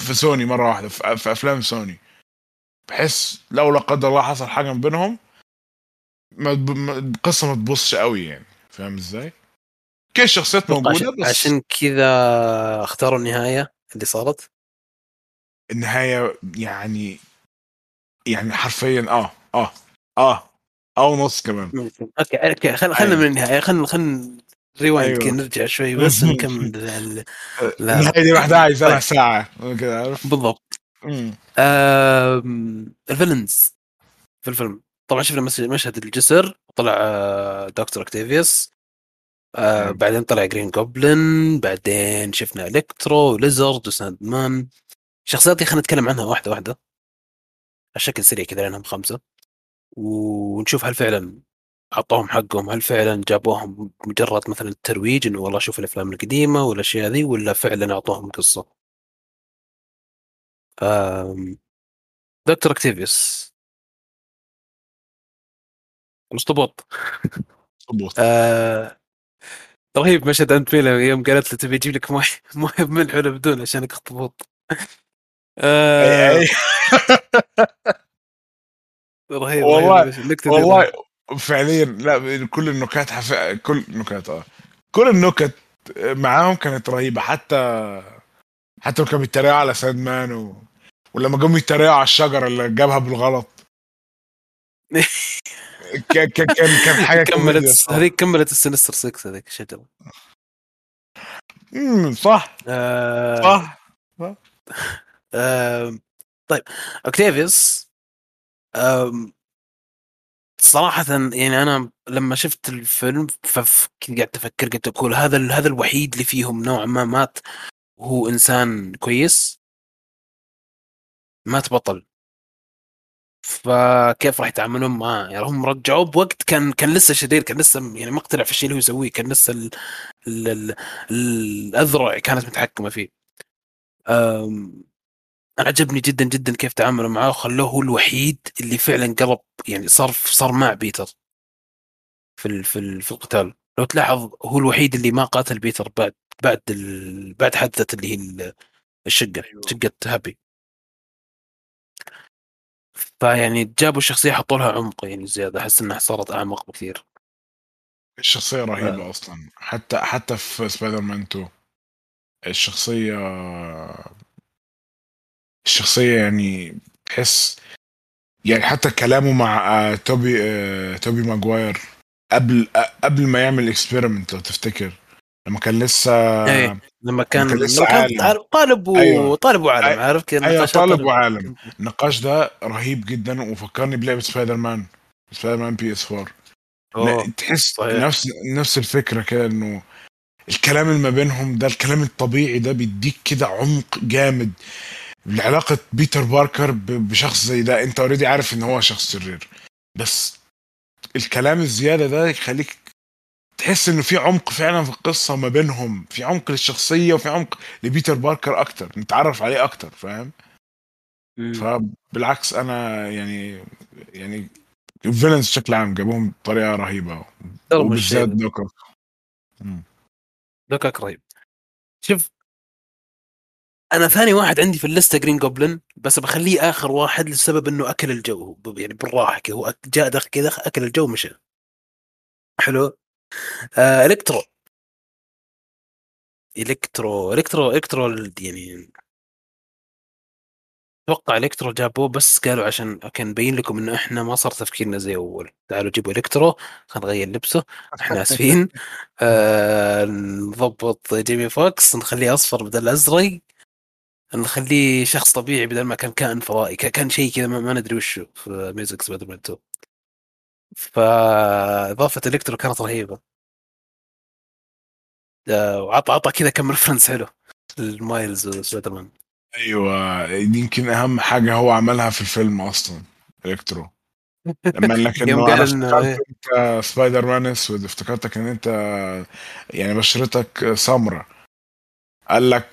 في سوني مرة واحدة في أفلام سوني. بحيث لو لا قدر الله حصل حاجة من بينهم ما القصة ما تبصش قوي يعني. فاهم إزاي؟ كل الشخصيات موجودة بس عشان كذا اختاروا النهاية اللي صارت؟ النهاية يعني يعني حرفيا آه آه آه أو نص كمان. okay okay خلينا خلينا أيوه. من النهاية خلينا خلينا rewind أيوه. نرجع شوي بس [LAUGHS] نكمل النهايه [LAUGHS] دي واحدة عايزه لها طيب. ساعة كذا بالضبط. ال villains في الفيلم. طبعا شفنا مشهد الجسر طلع آه، دكتور أوكتافيوس آه بعدين طلع جرين جوبلن بعدين شفنا إلكترو و Lizard وساند مان الشخصيات دي خلينا نتكلم عنها واحدة واحدة. الشكل سريع كذا لأنهم خمسة. ونشوف هل فعلا أعطوهم حقهم هل فعلا جابوهم مجرد مثلا الترويج إنه والله شوف الأفلام القديمة والأشياء ذي ولا فعلا أعطوهم قصة؟ دكتور أكتيفيوس. الأسطبوط. أسطبوط. آه رهيب مشهد أنت فيلا يوم قالت له تبي أجيب لك موية موية بملح ولا بدون عشانك اخطبوط آه رهيب والله والله فعليا لا كل النكات حف... كل النكات آه. كل النكت معاهم كانت رهيبة حتى حتى كانوا بيتريقوا على ساد مان و... ولما قاموا يتريقوا على الشجرة اللي جابها بالغلط. [LAUGHS] كان كان كان حاجة كملت هذيك كملت السنستر 6 هذيك الشجره امم صح. آه. صح. آه. طيب أوكتافيوس صراحة يعني أنا لما شفت الفيلم فكنت قاعد أفكر قلت أقول هذا هذا الوحيد اللي فيهم نوعا ما مات وهو إنسان كويس. مات بطل. فكيف راح يتعاملون معاه؟ يعني هم رجعوه بوقت كان كان لسه شرير كان لسه يعني مقتنع في الشيء اللي هو يسويه كان لسه ال ال ال الأذرع كانت متحكمة فيه. أنا عجبني جدا جدا كيف تعاملوا معاه وخلوه هو الوحيد اللي فعلا قلب يعني صار صار مع بيتر في ال في ال في القتال لو تلاحظ هو الوحيد اللي ما قاتل بيتر بعد بعد ال بعد حادثة اللي هي الشقة أيوه. شقة هابي فيعني جابوا الشخصية حطوا لها عمق يعني زيادة أحس إنها صارت أعمق بكثير الشخصية رهيبة آه. أصلا حتى حتى في سبايدر مان 2 الشخصية الشخصية يعني تحس يعني حتى كلامه مع آه توبي آه توبي ماجواير قبل آه قبل ما يعمل experiment لو تفتكر لما كان لسه إيه لما كان لما كان, لسه كان طالب و... أيوة. طالب وعالم عارف كيف أيوه طالب وعالم. النقاش ده رهيب جدا وفكرني بلعبة سبايدر مان سبايدر مان بي اس 4 تحس صحيح. نفس نفس الفكرة كده إنه الكلام اللي ما بينهم ده الكلام الطبيعي ده بيديك كده عمق جامد. علاقة بيتر باركر بشخص زي ده انت already عارف ان هو شخص شرير بس الكلام الزيادة ده يخليك تحس إنه في عمق فعلا في القصة ما بينهم في عمق للشخصية وفي عمق لبيتر باركر أكتر نتعرف عليه أكتر فاهم؟ فبالعكس أنا يعني يعني ال villains بشكل عام جابوهم بطريقة رهيبة. وبالذات دوكر دوكر رهيب. شوف أنا ثاني واحد عندي في ال list ة جرين جوبلن بس بخليه آخر واحد لسبب إنه أكل الجو يعني بالراحة كذا هو جاء دخل كذا أكل الجو مشى. حلو؟ آه الكترو الكترو الكترو الكترو يعني أتوقع الكترو جابوه بس قالوا عشان كان نبين لكم إنه إحنا ما صار تفكيرنا زي أول. تعالوا جيبوا الكترو خلينا نغير لبسه. إحنا [LAUGHS] آسفين. آه نضبط جيمي فوكس نخليه أصفر بدل ازرق نخليه شخص طبيعي بدل ما كان كائن فضائي كان شيء كذا ما, ندري وشه في music سبايدر مان 2 فإضافة إلكترو كانت رهيبة. آه، وعطى عطى كذا كم reference حلو لمايلز وسبايدر مان أيوه يمكن أهم حاجة هو عملها في الفيلم أصلا إلكترو. لما [LAUGHS] قال لك إنه أنا افتكرت إيه. أنت سبايدر مان أسود افتكرتك إن أنت يعني بشرتك سمراء. قال لك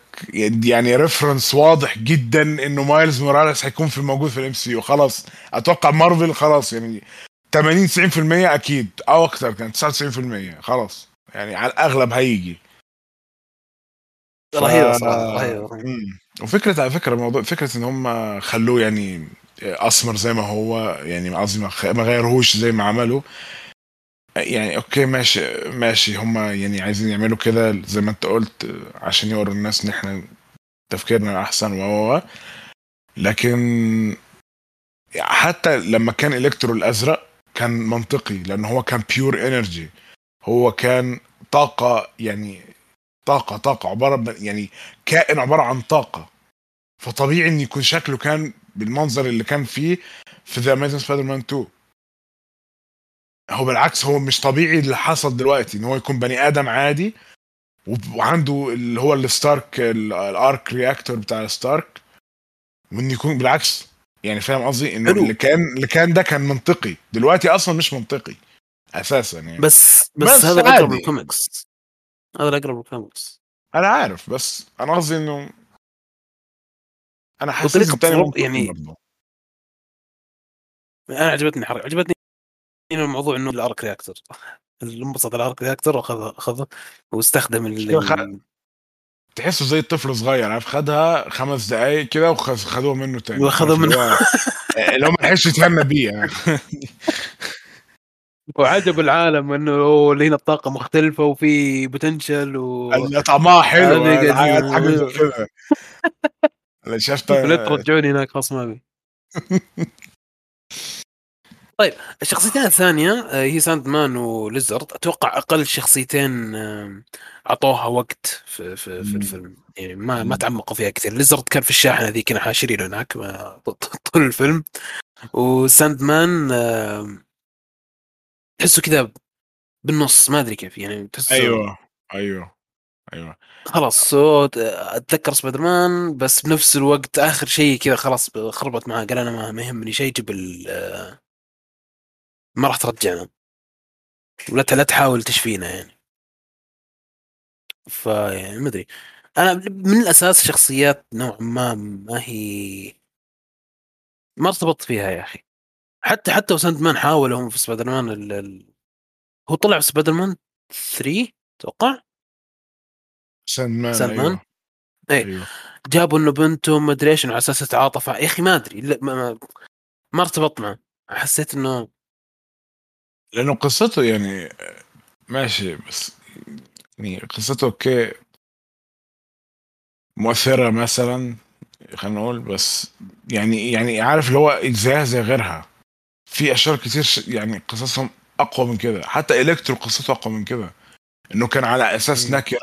يعني reference واضح جدا إنه مايلز موراليس هيكون في موجود في ال MCU خلاص أتوقع مارفل خلاص يعني 80 90% أكيد أو أكتر كان 99% خلاص. يعني على الأغلب هيجي. رهيبة صراحة رهيبة وفكرة على فكرة الموضوع فكرة إن هم خلوه يعني أسمر زي ما هو يعني قصدي ما غيرهوش زي ما عملوا. يعني أوكي ماشي ماشي. هم يعني عايزين يعملوا كده زي ما أنت قلت عشان يوروا الناس إن إحنا تفكيرنا أحسن و لكن حتى لما كان الكترو الأزرق كان منطقي لأن هو كان pure energy هو كان طاقة يعني طاقة طاقة عبارة يعني كائن عبارة عن طاقة. فطبيعي إن يكون شكله كان بالمنظر اللي كان فيه في The Amazing Spider-Man 2 هو بالعكس هو مش طبيعي اللي حصل دلوقتي إن هو يكون بني آدم عادي وعنده اللي هو الستارك ال arc reactor بتاع الستارك وإن يكون بالعكس. يعني فاهم قصدي؟ انه اللي كان اللي كان ده كان منطقي. دلوقتي أصلا مش منطقي أساسا يعني. بس بس, بس هذا الأقرب للكوميكس هذا الأقرب للكوميكس أنا عارف بس أنا قصدي إنه أنا حاسس يعني أنا عجبتني حركة عجبتني هنا الموضوع إنه ال arc reactor انبسط ال arc reactor واخذ اخذه واستخدم ال... تحسه زي الطفل صغير عارف؟ خدها خمس دقائق كده وخدوها منه تاني. واخذوها منه. [LAUGHS] هو ما لحقش يتهنى بيه يعني. [LAUGHS] وعجب العالم إنه هنا الطاقة مختلفة وفي potential و طعمها حلو كده. [LAUGHS] شفت؟ لا ترجعوني هناك خلاص ما أبي. طيب الشخصيتين الثانية آه، هي ساند مان وليزرد. أتوقع أقل شخصيتين آه، أعطوها وقت في في, في. الفيلم. يعني ما ما. تعمقوا فيها كثير. ليزرد كان في الشاحنه ذي كنا حاشرينه هناك طول الفيلم. وساند مان آه، تحسه كذا بالنص ما أدري كيف يعني تحسه أيوه أيوه أيوه. خلاص so أتذكر سبايدر مان بس بنفس الوقت آخر شيء كذا خلاص خربت معاه قال أنا ما يهمني شيء جيب آه، ما راح ترجعنا. ولا لا تحاول تشفينا يعني. فيعني ما أدري. أنا من الأساس شخصيات نوعا ما ما هي ما ارتبطت فيها يا أخي. حتى حتى وساند مان حاولوا هم في سبايدر مان ال... ال... هو طلع في سبايدر مان 3 أتوقع. ساند مان ساند مان. أيوه إيه. أيوه. جابوا انه بنته ما أدري إيش على أساس يتعاطف. يا أخي ما أدري ما, ما, ما ارتبطت معه حسيت إنه لأنه قصته يعني ماشي بس يعني قصته أوكي مؤثرة مثلا خلينا نقول بس يعني يعني عارف اللي هو زيها زي غيرها في أشياء كتير يعني قصصهم أقوى من كده حتى إلكترو قصته أقوى من كده إنه كان على أساس. نكرة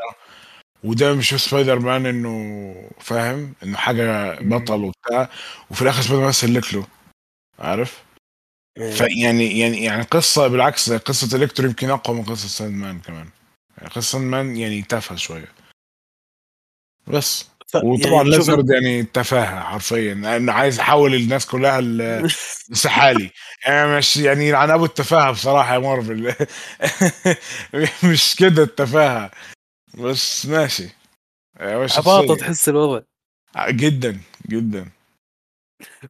وده مش سبايدر مان إنه فاهم إنه حاجة. بطل وبتاع وفي الآخر سبايدر مان سلك له عارف. فيعني يعني يعني قصة بالعكس قصة الكترو يمكن أقوى من قصة ساند مان كمان. يعني قصة ساند مان يعني تافهة شوية. بس. ف- وطبعا يعني ليزرد يعني تفاهة حرفيا. لأنه عايز يحول الناس كلها [LAUGHS] لسحالي. يعني مش يعني عن أبو التفاهة بصراحة يا مارفل. [LAUGHS] مش كده التفاهة. بس ماشي. عباطه. تحس الوضع. جدا جدا.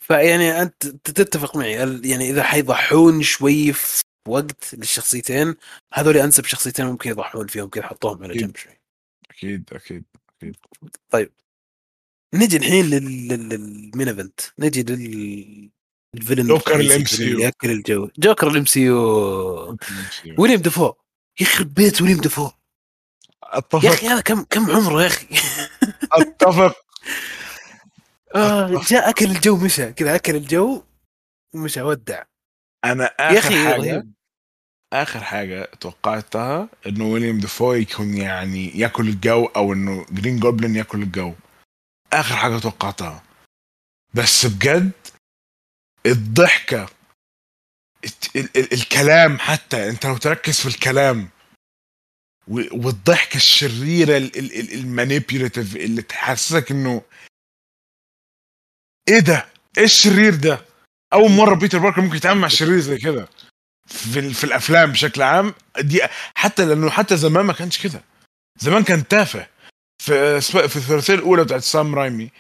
فيعني أنت تتفق معي. يعني إذا حيضحون شوي في وقت للشخصيتين هذول أنسب شخصيتين ممكن يضحون فيهم كذا حطوهم على. جنب شوي. أكيد أكيد طيب. نجي الحين لل- لل- للمين إيفنت. نجي لل ال villain جوكر الرئيسي، ال MCU. ال villain اللي يأكل الجو. جوكر ال MCU. ويليام دافو. يخرب بيت ويليام دافو. يا أتفق. أخي هذا كم كم عمره يا أخي. أتفق. [LAUGHS] آه جاء أكل الجو مشى كذا أكل الجو ومشى ودع. أنا يا اخر أخي حاجة رهيب آخر حاجة توقعتها إنه ويليام دافو يكون يعني ياكل الجو أو إنه جرين جوبلin ياكل الجو. آخر حاجة توقعتها. بس بجد الضحكة ال- ال- الكلام حتى أنت لو تركز في الكلام والضحكة الشريرة ال manipulative اللي تحسسك إنه إيه ده؟ إيه الشرير ده؟ أول مرة بيتر باركر ممكن يتعامل مع شرير زي كده في في الأفلام بشكل عام دي حتى لأنه حتى زمان ما كانش كده زمان كان تافه في في الثلاثية الأولى بتاعت سام رايمي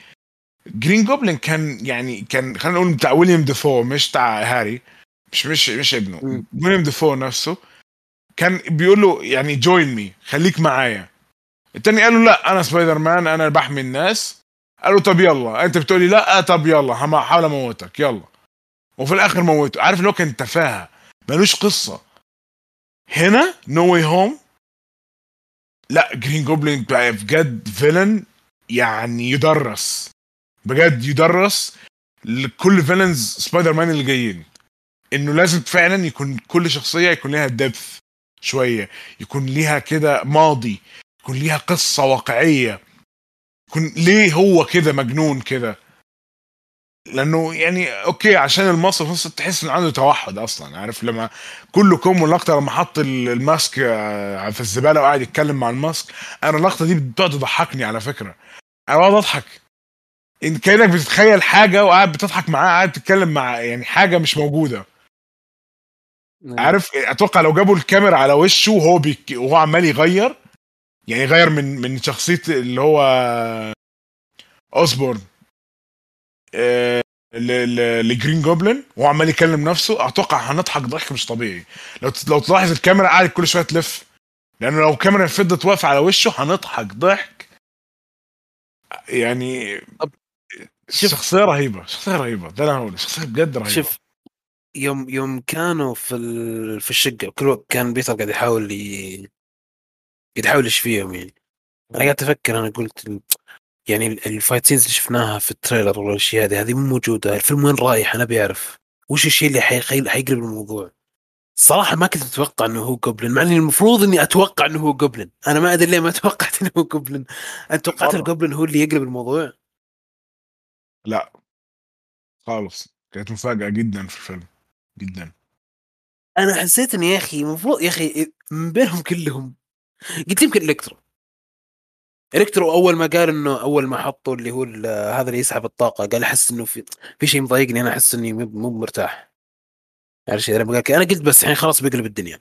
جرين جوبلin كان يعني كان خلينا نقول بتاع ويليام دافو مش بتاع هاري مش مش مش ابنه. ويليام دافو نفسه كان بيقول له يعني join me خليك معايا التاني قال له لا أنا سبايدر مان أنا بحمي الناس قال له طب يلا. انت بتقولي لا طب يلا هحاول اموتك يلا. وفي الآخر موته. عارف اللي هو كان تفاهة ملوش قصة. هنا نو واي هوم لا جرين بقى بجد villain يعني يدرس. بجد يدرس لكل villains سبايدر مان اللي جايين. إنه لازم فعلا يكون كل شخصية يكون لها depth شوية يكون ليها كده ماضي يكون ليها قصة واقعية. يكون ليه هو كده مجنون كده؟ لأنه يعني okay عشان المصري في تحس ان عنده توحد أصلا عارف؟ لما كل كوم واللقطه لما حط ال- ال mask آه، في الزبالة وقاعد يتكلم مع ال mask أنا اللقطة دي بتقعد تضحكني على فكرة. أنا بقعد أضحك. إن كأنك بتتخيل حاجة وقاعد بتضحك معاه قاعد تتكلم مع يعني حاجة مش موجودة. عارف؟ أتوقع لو جابوا الكاميرا على وشه وهو بيك... وهو عمال يغير يعني يغير من من شخصية اللي هو اوسبورن لجرين جوبلن وهو عمال يكلم نفسه. أتوقع هنضحك ضحك مش طبيعي. لو لو تلاحظ الكاميرا قاعد كل شوية تلف. لأنه لو الكاميرا فضلت واقفة على وشه هنضحك ضحك. يعني شوف- شخصية رهيبة شخصية رهيبة. ده أنا هقوله شخصية بجد رهيبة. شوف يوم يوم كانوا في ال... في الشقة كل وقت كان بيتر قاعد يحاول ي... قاعد يحاول يشفيهم يعني. أنا قاعد أفكر أنا قلت يعني ال- ال fight scenes اللي شفناها في ال trailer والاشياء هذه هذه مو موجودة. الفيلم وين رايح؟ أنا ابي اعرف وش الشيء اللي حيقلب الموضوع؟ صراحة ما كنت أتوقع إنه هو جوبلن مع إني المفروض إني أتوقع إنه هو جوبلن أنا ما أدري ليه ما [LAUGHS] توقعت إنه هو جوبلن أنت توقعت الجوبلن هو اللي يقلب الموضوع؟ لا. خالص. كانت مفاجأة جدا في الفيلم. جدا. أنا حسيت إني يا أخي المفروض يا أخي من بينهم كلهم قلت يمكن الكترو الكترو أول ما قال إنه أول ما حطوا اللي هو هذا اللي يسحب الطاقة قال أحس إنه في في شيء مضايقني أنا أحس إني مو مرتاح. عارف شيء لما قال أنا قلت بس الحين خلاص بيقلب الدنيا.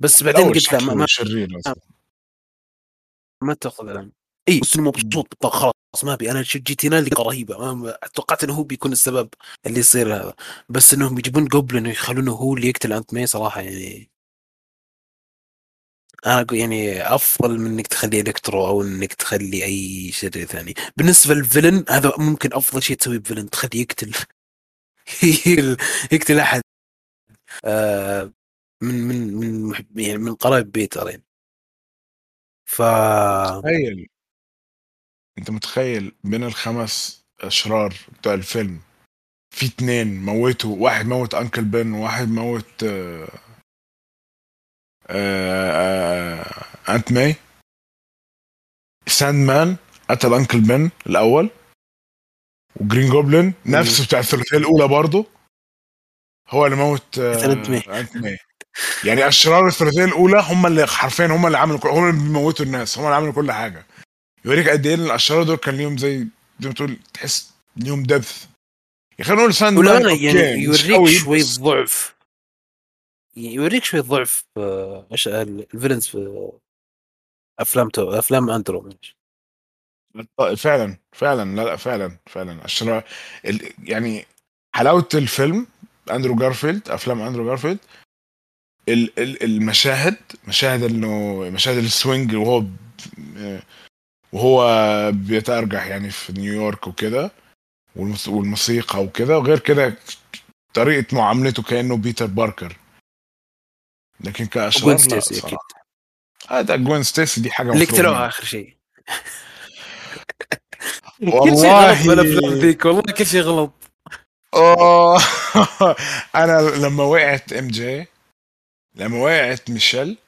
بس بعدين قلت لا ما, ما أصلاً. ما تاخذ الآن. إي بس إنه مبسوط خلاص ما أبي. أنا جي تي نال رهيبة. ما توقعت إنه هو بيكون السبب اللي يصير هذا. بس إنهم يجيبون جوبلن ويخلونه هو اللي يقتل aunt May صراحة يعني. أنا أقول يعني أفضل من إنك تخلي Electro أو إنك تخلي أي شيء ثاني. بالنسبة لل villain هذا ممكن أفضل شيء تسويه ب villain تخليه يقتل. [LAUGHS] يقتل أحد. آه من من من يعني من قرايب بيتر يعني ف تخيل. أنت متخيل بين الخمس أشرار بتوع الفيلم في اتنين موتوا واحد موت uncle Ben وواحد موت آه aunt May. ساند مان قتل uncle Ben الأول. و Green Goblin نفسه بتاع الثلاثية الأولى برضه. هو اللي موت آه aunt May. يعني أشرار الثلاثية الأولى هم اللي حرفيا هم اللي عملوا هم اللي بيموتوا الناس هم اللي عملوا كل حاجة. يوريك قد إيه الأشرار دول كان ليهم زي زي ما تقول تحس ليهم depth يا خلينا نقول ساند مان يعني يوريك شوي ضعف. يوريك شوي ضعف إيش ال villains في أفلام two أفلام اندرو فعلا فعلا لا لا فعلا فعلا عشان يعني حلاوة الفيلم أندرو جارفيلد أفلام أندرو جارفيلد المشاهد مشاهد إنه مشاهد ال swing وهو وهو بيتأرجح يعني في نيويورك وكده والموسيقى وكده وغير كده طريقة معاملته كأنه بيتر باركر. لكن كاشرار جوين ستيسي أكيد. هذا جوين ستيسي دي حاجة اللي قتلوها آخر شيء. والله [LAUGHS] كل شيء غلط ذيك والله كل شيء غلط. أوه. [LAUGHS] أنا لما وقعت إم جي لما وقعت ميشيل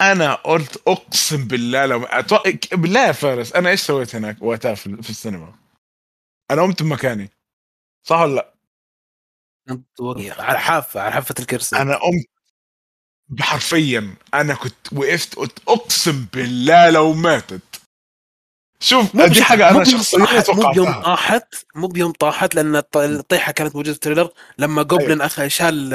أنا قلت أقسم بالله لو أتوقع... بالله يا فارس أنا إيش سويت هناك وقتها في, في السينما؟ أنا قمت بمكاني. صح ولا لا؟ على حافة على حافة الكرسي. أنا قمت حرفيا أنا كنت وقفت قلت أقسم بالله لو ماتت. شوف مو دي حاجة أنا شخصيا مو بيوم طاحت مو بيوم طاحت لأن الطيحة كانت موجودة في ال trailer لما جوبلن أيوه. اخ شال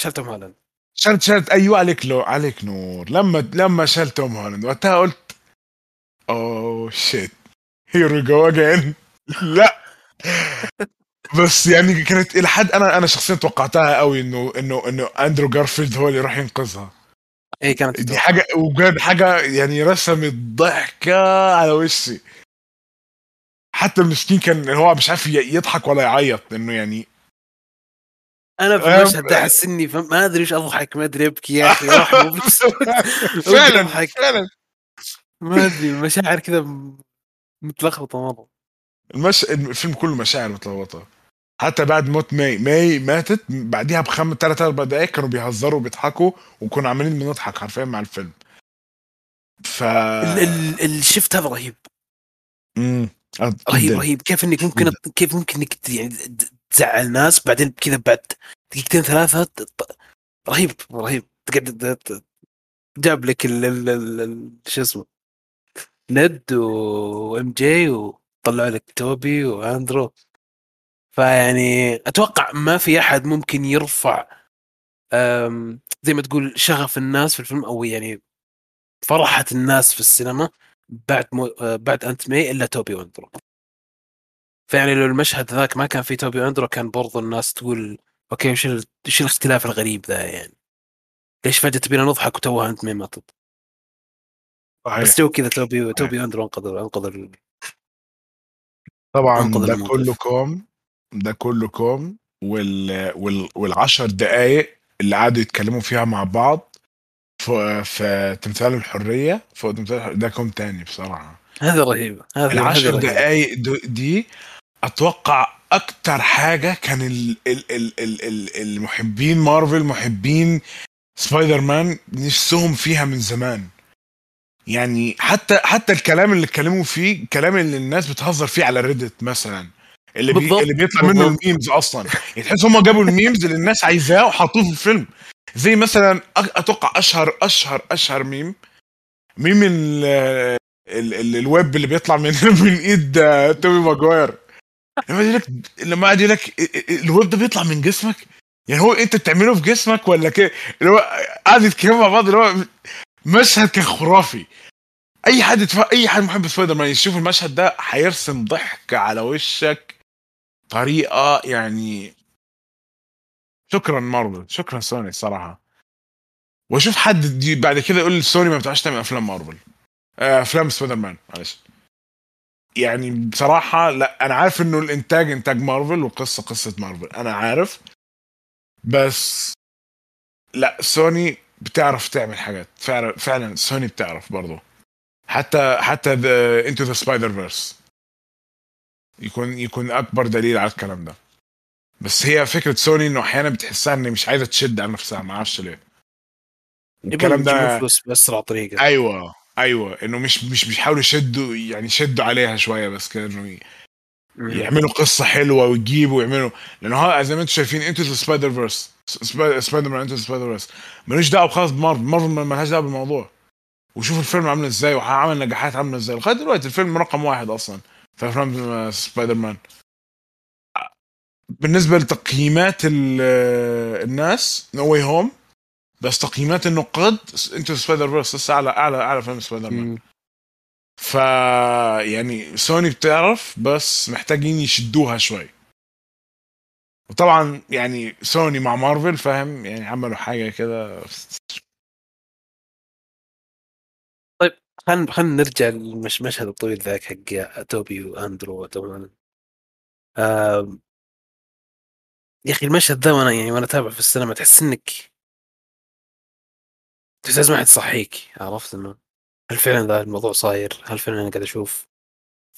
شال توم هولاند. شلت شلت أيوه عليك لو عليك نور. لما لما شال توم هولاند وقتها قلت oh shit here we go again لا. [LAUGHS] بس يعني كانت إلى حد أنا أنا شخصيا توقعتها قوي إنه إنه إنه أندرو جارفيلد هو اللي راح ينقذها. اي كانت دي حاجة وكان حاجة يعني رسمت ضحكة على وشي. حتى المسكين كان هو مش عارف يضحك ولا يعيط لأنه يعني أنا في المشهد ده احس إني ما أدري إيش أضحك ما أدري أبكي يا أخي [LAUGHS] فعلا فعلا. ما أدري المشاعر كذا متلخبطة مرة. المش... الفيلم كله مشاعر متلخبطة. حتى بعد موت ماي ماي ماتت بعديها بخمس ثلاث أربع دقائق كانوا بيهزروا وبيضحكوا وكنا عمالين بنضحك حرفيا مع الفيلم. ف ال... ال... الشفت هذا رهيب. امم رهيب رهيب. كيف إنك ممكن كيف ممكن إنك يعني تزعل ناس بعدين كذا بعد دقيقتين ثلاثة رهيب رهيب. تقعد جاب لك شو اسمه ند وام جي وطلع لك توبي وأندرو. فيعني أتوقع ما في أحد ممكن يرفع زي ما تقول شغف الناس في الفيلم أو يعني فرحة الناس في السينما بعد مو بعد aunt May إلا توبي واندرو فيعني لو المشهد ذاك ما كان في توبي واندرو كان برضو الناس تقول okay وش وش الاختلاف الغريب ذا يعني. ليش فجأة تبينا نضحك وتوها aunt May ماتت بس جو كذا توبي توبي واندرو انقذ انقذ طبعا ده كوم ده كله كوم وال وال والعشر دقايق اللي قعدوا يتكلموا فيها مع بعض في, في تمثال الحرية فوق تمثال ده كوم تاني بصراحة. هذا رهيب هذا العشر دقايق دي أتوقع أكتر حاجة كان ال ال ال ال ال المحبين مارفل محبين سبايدر مان نفسهم فيها من زمان. يعني حتى حتى الكلام اللي اتكلموا فيه كلام اللي الناس بتهزر فيه على Reddit مثلا. اللي بي بالضبط، اللي بيطلع منه. ال memes أصلا. يعني تحس هم جابوا ال memes اللي الناس عايزاه وحطوه في الفيلم. زي مثلا أتوقع أشهر أشهر أشهر meme. meme ال ال ال الويب اللي بيطلع من [LAUGHS] من إيد آه، توبي ماجواير. لما يقول لك لما يقول لك ال- ال- الويب ده بيطلع من جسمك؟ يعني هو أنت بتعمله في جسمك ولا كده اللي هو قاعد يتكلموا مع بعض اللي هو مشهد كان خرافي. أي حد. أي حد محب سبايدر مان يشوف المشهد ده هيرسم ضحك على وشك. طريقة يعني شكرا مارفل شكرا سوني الصراحة. وأشوف حد بعد كده يقول سوني ما بتعرفش تعمل أفلام مارفل. آه، أفلام سبايدر مان معلش. يعني بصراحة لا أنا عارف إنه الإنتاج إنتاج مارفل والقصة قصة مارفل أنا عارف. بس لا سوني بتعرف تعمل حاجات. فعلا فعلا سوني بتعرف برضه حتى حتى Into the Spider-Verse يكون يكون أكبر دليل على الكلام ده. بس هي فكرة سوني إنه أحيانا بتحسها ان مش عايزة تشد على نفسها ما أعرفش ليه. الكلام ده فلوس بأسرع طريقة. أيوه أيوه إنه مش مش بيحاولوا يشدوا يعني يشدوا عليها شوية بس كده إنه. يعملوا قصة حلوة ويجيبوا ويعملوا. لأنه ها زي ما أنتم شايفين Into the Spider-Verse سبايدر مان Into the Spider-Verse ملوش دعوة خالص بمارفل مارفل ما لهاش دعوة بالموضوع. وشوف الفيلم عامل إزاي وعمل نجاحات عاملة إزاي. لغاية دلوقتي الفيلم رقم واحد أصلا. في افلام سبايدر مان بالنسبة لتقييمات ال- الناس No Way Home بس تقييمات النقاد Into Spider-Verse لسه أعلى أعلى أعلى فيلم سبايدر مان. ف يعني سوني بتعرف بس محتاجين يشدوها شوي. وطبعا يعني سوني مع مارفل فاهم؟ يعني عملوا حاجة كده. خلينا خلينا نرجع للمشهد الطويل ذاك حق توبي وأندرو طبعا آم، يا أخي المشهد ذا وأنا يعني وأنا أتابع في السينما تحس إنك تحس لازم احد يصحيك عرفت إنه هل فعلا ذا الموضوع صاير؟ هل فعلا أنا قاعد أشوف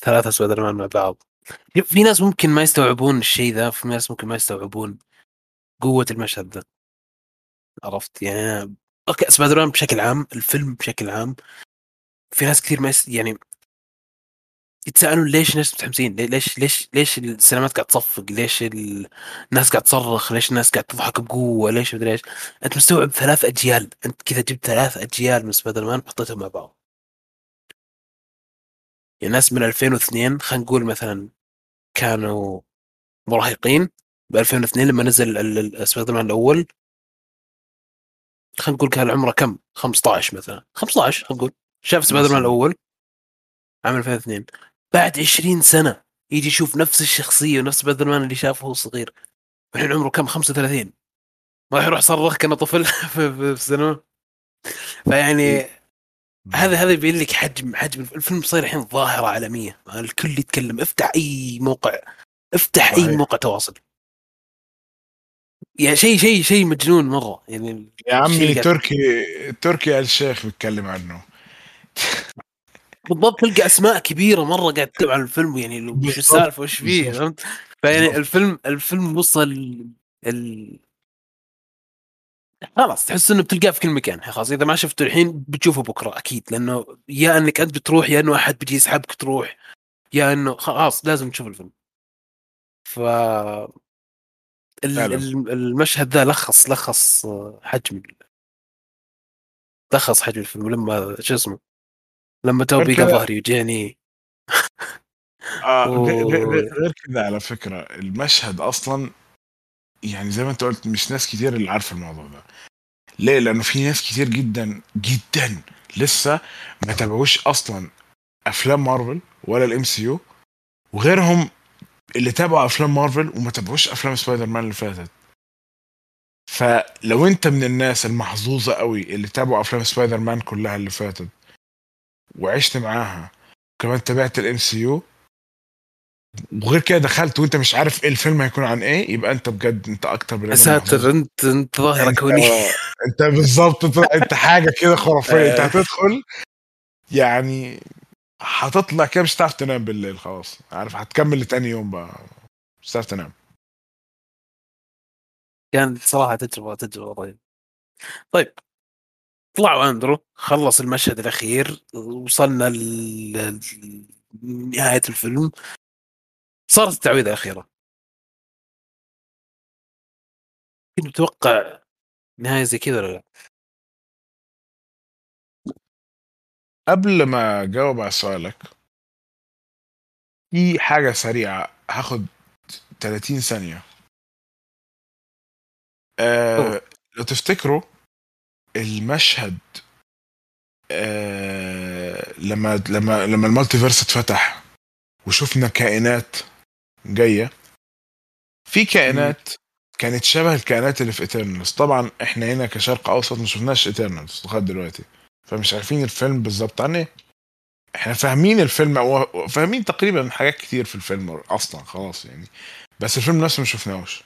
ثلاثة سبايدر مان مع بعض؟ في ناس ممكن ما يستوعبون الشيء ذا في ناس ممكن ما يستوعبون قوة المشهد ذا عرفت يعني. okay سبايدر مان بشكل عام الفيلم بشكل عام في ناس كثير ما. يعني يتساءلون ليش الناس متحمسين لي- ليش ليش ليش السينمات قاعد تصفق؟ ليش ال- الناس قاعد تصرخ؟ ليش الناس قاعد تضحك بقوة؟ ليش مدري إيش؟ أنت مستوعب ثلاث أجيال أنت كذا جبت ثلاث أجيال من سبايدر مان وحطيتهم مع بعض. يعني ناس من 2002 خلينا نقول مثلا كانوا مراهقين ب 2002 لما نزل سبايدر مان الأول خلينا نقول كان عمره كم؟ 15 مثلا. 15 خلينا نقول. شاف سبايدر مان. الأول عام 2002 بعد 20 سنة يجي يشوف نفس الشخصية ونفس سبايدر مان اللي شافه وهو صغير. الحين عمره كم؟ 35 ما راح يروح صرخ كأنه طفل [LAUGHS] في, السينما. فيعني هذا هذا يبين لك حجم حجم الفيلم صاير الحين ظاهرة عالمية. الكل يتكلم. افتح أي موقع. افتح أي. موقع تواصل. يعني شيء شيء شيء مجنون مرة. يعني يا عمي تركي تركي الشيخ بيتكلم عنه. [LAUGHS] بالضبط تلقى أسماء كبيرة مرة قاعد تتكلم عن الفيلم يعني وش السالفة وش فيه. فهمت؟ فيعني. الفيلم الفيلم وصل ال خلاص تحس إنه بتلقاه في كل مكان. خلاص إذا ما شفته الحين بتشوفه بكرة أكيد. لأنه يا إنك أنت بتروح يا إنه أحد بيجي يسحبك تروح يا إنه خلاص لازم تشوف الفيلم. ف المشهد ذا لخص لخص حجم لخص حجم الفيلم. لما شو اسمه لما قال كذا- ظهري وجاني. [LAUGHS] آه غير كذا على فكرة المشهد أصلا يعني زي ما أنت قلت مش ناس كتير اللي عارفة الموضوع ده. ليه؟ لأنه في ناس كتير جدا جدا لسه ما تابعوش أصلا أفلام مارفل ولا ال MCU وغيرهم اللي تابعوا أفلام مارفل وما تابعوش أفلام سبايدر مان اللي فاتت. فلو أنت من الناس المحظوظة قوي اللي تابعوا أفلام سبايدر مان كلها اللي فاتت وعشت معاها. كمان تابعت ال MCU وغير كده دخلت وانت مش عارف إيه الفيلم هيكون عن إيه يبقى أنت بجد أنت أكتر يا. ساتر أنت أنت ظاهره كونيه أنت بالظبط انت, حاجة كده خرافية. أنت [LAUGHS] آه. هتدخل يعني هتطلع كده مش هتعرف تنام بالليل خلاص. عارف هتكمل لتاني يوم بقى. صرت انام كانت صراحة تجربه تجربة رهيبه طيب طلعوا أندرو خلص المشهد الأخير وصلنا لنهايه الفيلم. صارت التعويذة الأخيرة. كنت متوقع نهاية زي كذا ولا لا؟ قبل ما أجاوب على سؤالك في حاجة سريعة هاخد 30 ثانية. آه لو تفتكروا المشهد آه لما لما لما ال multiverse اتفتح وشفنا كائنات جاية في كائنات كانت شبه الكائنات اللي في Eternals طبعا إحنا هنا كشرق أوسط ما شفناش Eternals لغاية دلوقتي فمش عارفين الفيلم بالظبط عن إيه. إحنا فاهمين الفيلم أو فاهمين تقريبا حاجات كتير في الفيلم أصلا خلاص يعني بس الفيلم نفسه ما شفناهوش.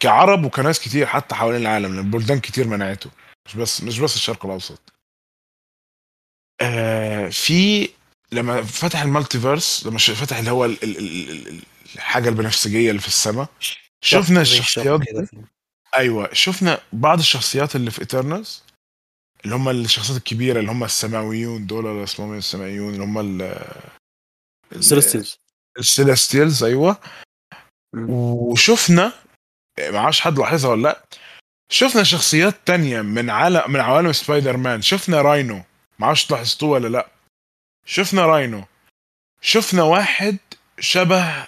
كعرب وكناس كتير حتى حوالين العالم لأن بلدان كتير منعته. مش بس مش بس الشرق الأوسط. آه في لما فتح ال multiverse لما فتح اللي هو ال- ال- ال- ال- الحاجة البنفسجية اللي في السماء شفنا الشخصيات أيوه شفنا بعض الشخصيات اللي في Eternals اللي هم الشخصيات الكبيرة اللي هم السماويون دول ولا اسمهم إيه؟ السماويون اللي هم ال ال- Celestials. ال Celestials أيوه. وشفنا ما حد لاحظها ولا لأ شفنا شخصيات تانية من عالم من عوالم سبايدر مان شفنا راينو. ما أعرفش لاحظتوه ولا لا. شفنا راينو. شفنا واحد شبه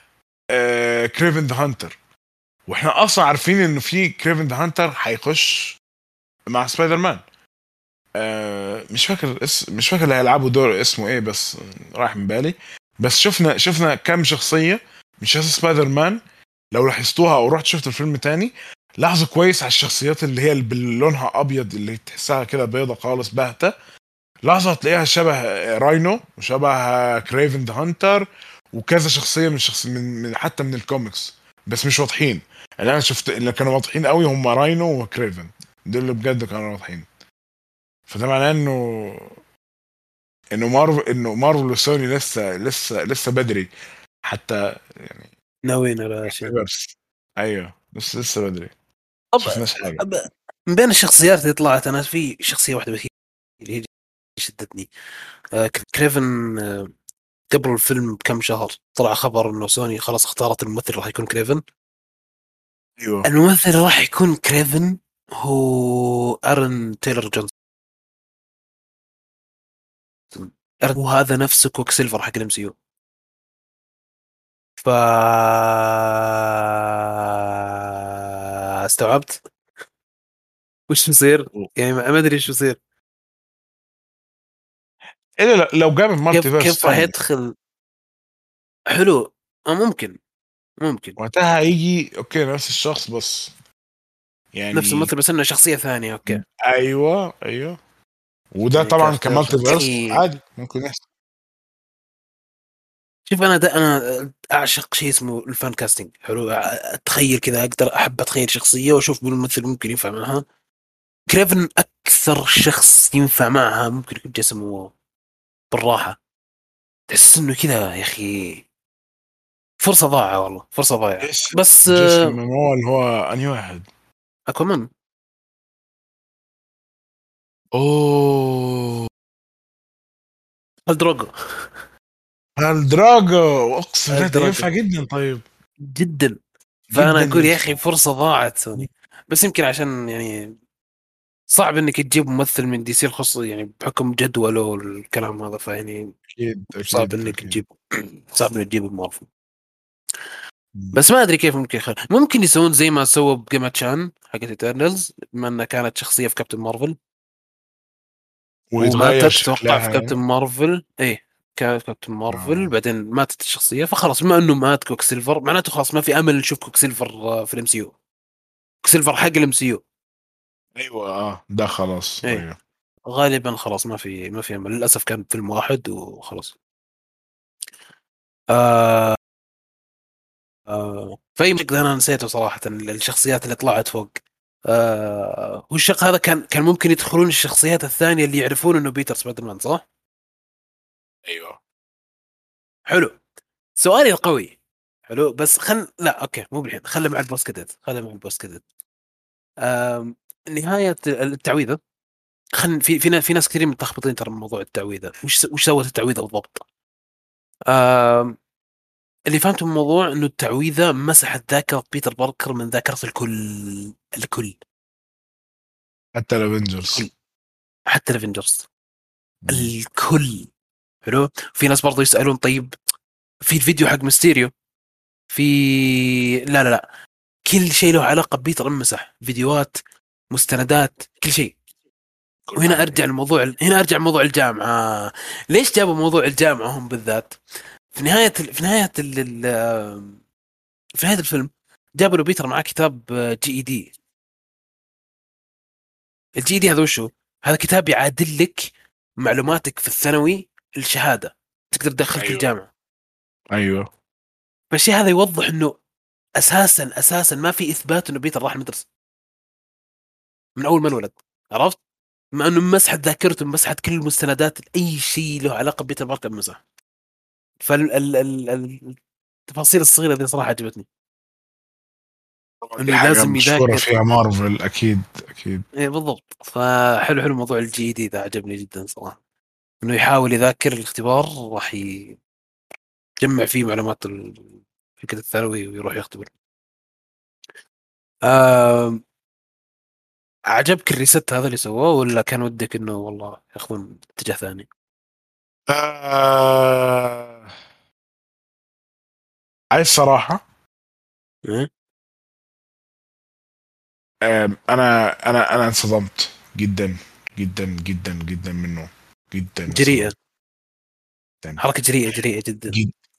Kraven the Hunter وإحنا أصلا عارفين انه في Kraven the Hunter هيخش مع سبايدر مان آه مش فاكر اس مش فاكر اللي هيلعبوا دور اسمه إيه بس راح من بالي. بس شفنا شفنا كم شخصية من شخصيه سبايدر مان لو لاحظتوها أو رحت شفت الفيلم تاني لاحظوا كويس على الشخصيات اللي هي اللي لونها أبيض اللي تحسها كده بيضة خالص باهتة. لحظة تلاقيها شبه راينو وشبه Kraven the Hunter وكذا شخصية من شخص من, من حتى من الكوميكس بس مش واضحين. اللي أنا شفت اللي كانوا واضحين قوي هم راينو وكريفن دول اللي بجد كانوا واضحين. فده معناه انه إنه مارفل إنه مارفل وسوني لسه لسه لسه بدري. حتى يعني ناويين على شيء. أيوه بس لسه بدري. طب من بين الشخصيات اللي طلعت أنا في شخصية واحدة بس اللي هي شدتني. آه، كريفن آه، قبل الفيلم بكم شهر طلع خبر إنه سوني خلاص اختارت الممثل راح يكون كريفن. أيوه. الممثل راح يكون كريفن هو آرون تايلر جونسون آرون هو هذا نفسه Quicksilver حق ال MCU. ف استوعبت؟ وش يصير؟ يعني ما أدري إيش يصير الا لا- لو ال multi كيف verse كيف راح يدخل؟ حلو. آه، ممكن. ممكن. وقتها هيجي okay نفس الشخص بس. يعني نفس الممثل بس إنه شخصية ثانية okay. أيوه أيوه. وده يعني طبعا ك multiverse. عادي ممكن يحصل. شوف أنا أنا أعشق شيء اسمه ال fan casting حلو أتخيل كذا أقدر أحب أتخيل شخصية وأشوف من الممثل ممكن ينفع معها. كريفن أكثر شخص ينفع معها ممكن يكون جسمه بالراحة. تحس إنه كذا يا أخي فرصة ضايعة والله فرصة ضايعة. بس جيسون هو أنهي واحد؟ Aquaman. أوه. الدروجو الدراجو اقسم بالله. ينفع جدا طيب. جدا. فأنا جداً أقول يا. أخي. فرصة ضاعت سوني. بس يمكن عشان يعني صعب إنك تجيب ممثل من DC الخص يعني بحكم جدوله والكلام هذا فيعني صعب إنك. تجيب [CLEARS THROAT] صعب إنك تجيب مارفل بس ما أدري كيف ممكن يخل... ممكن يسوون زي ما سووا بجيما تشان حقت Eternals بما إنها كانت شخصية في Captain Marvel وماتت شكلها في يعني. Captain Marvel إيه. Captain Marvel آه. بعدين ماتت الشخصية فخلاص بما إنه مات Quicksilver معناته خلاص ما في أمل نشوف Quicksilver آه، في ال MCU Quicksilver حق ال MCU أيوه آه ده خلاص إيه. أيوه غالبا خلاص ما في ما في أمل للأسف كان فيلم واحد وخلاص آه آه مقدار أنا نسيته صراحة الشخصيات اللي طلعت فوق آه والشق هذا كان كان ممكن يدخلون الشخصيات الثانية اللي يعرفون إنه بيتر سبايدر مان صح؟ أيوه. حلو. سؤالي القوي حلو بس خل لا okay مو بالحين خلي مع ال post-credit خلي مع ال post-credit آم... نهاية التعويذة. خل في في في ناس كثيرين متلخبطين ترى من موضوع التعويذة. وش وش سوت التعويذة بالضبط؟ آم... اللي فهمته من الموضوع إنه التعويذة مسحت ذاكرة بيتر باركر من ذاكرة الكل الكل. حتى ال Avengers حتى ال Avengers الكل. حلو؟ في ناس برضو يسألون طيب في الفيديو حق ميستيريو في لا لا لا كل شيء له علاقة ببيتر انمسح فيديوهات مستندات كل شيء. وهنا أرجع الموضوع هنا أرجع موضوع الجامعة. ليش جابوا موضوع الجامعة هم بالذات؟ في نهاية في نهاية في نهاية الفيلم جابوا له بيتر معاه كتاب GED. ال GED هذا وشو؟ هذا كتاب يعادل لك معلوماتك في الثانوي الشهادة. تقدر تدخلك أيوه. الجامعة. أيوه. فالشيء هذا يوضح إنه أساسا أساسا ما في إثبات إنه بيتر راح المدرسة من أول ما انولد عرفت؟ مع إنه مسحت ذاكرته مسحت كل المستندات أي شيء له علاقة ببيتر باركر مسح فالتفاصيل الصغيرة دي صراحة عجبتني. إنه لازم يذاكر. فيها مارفل أكيد أكيد. إيه بالضبط. فحلو حلو موضوع ال GED ذا عجبني جدا صراحة. إنه يحاول يذاكر الاختبار راح يجمع فيه معلومات فكره الثانوي ويروح يختبر آه... عجبك الريست هذا اللي سووه ولا كان ودك إنه والله ياخذون اتجاه ثاني؟ آه... عايز صراحة إيه؟ أنا أنا أنا انصدمت جدا جدا جدا جدا منه جدا جريئة. حركة جريئة جريئة جدا.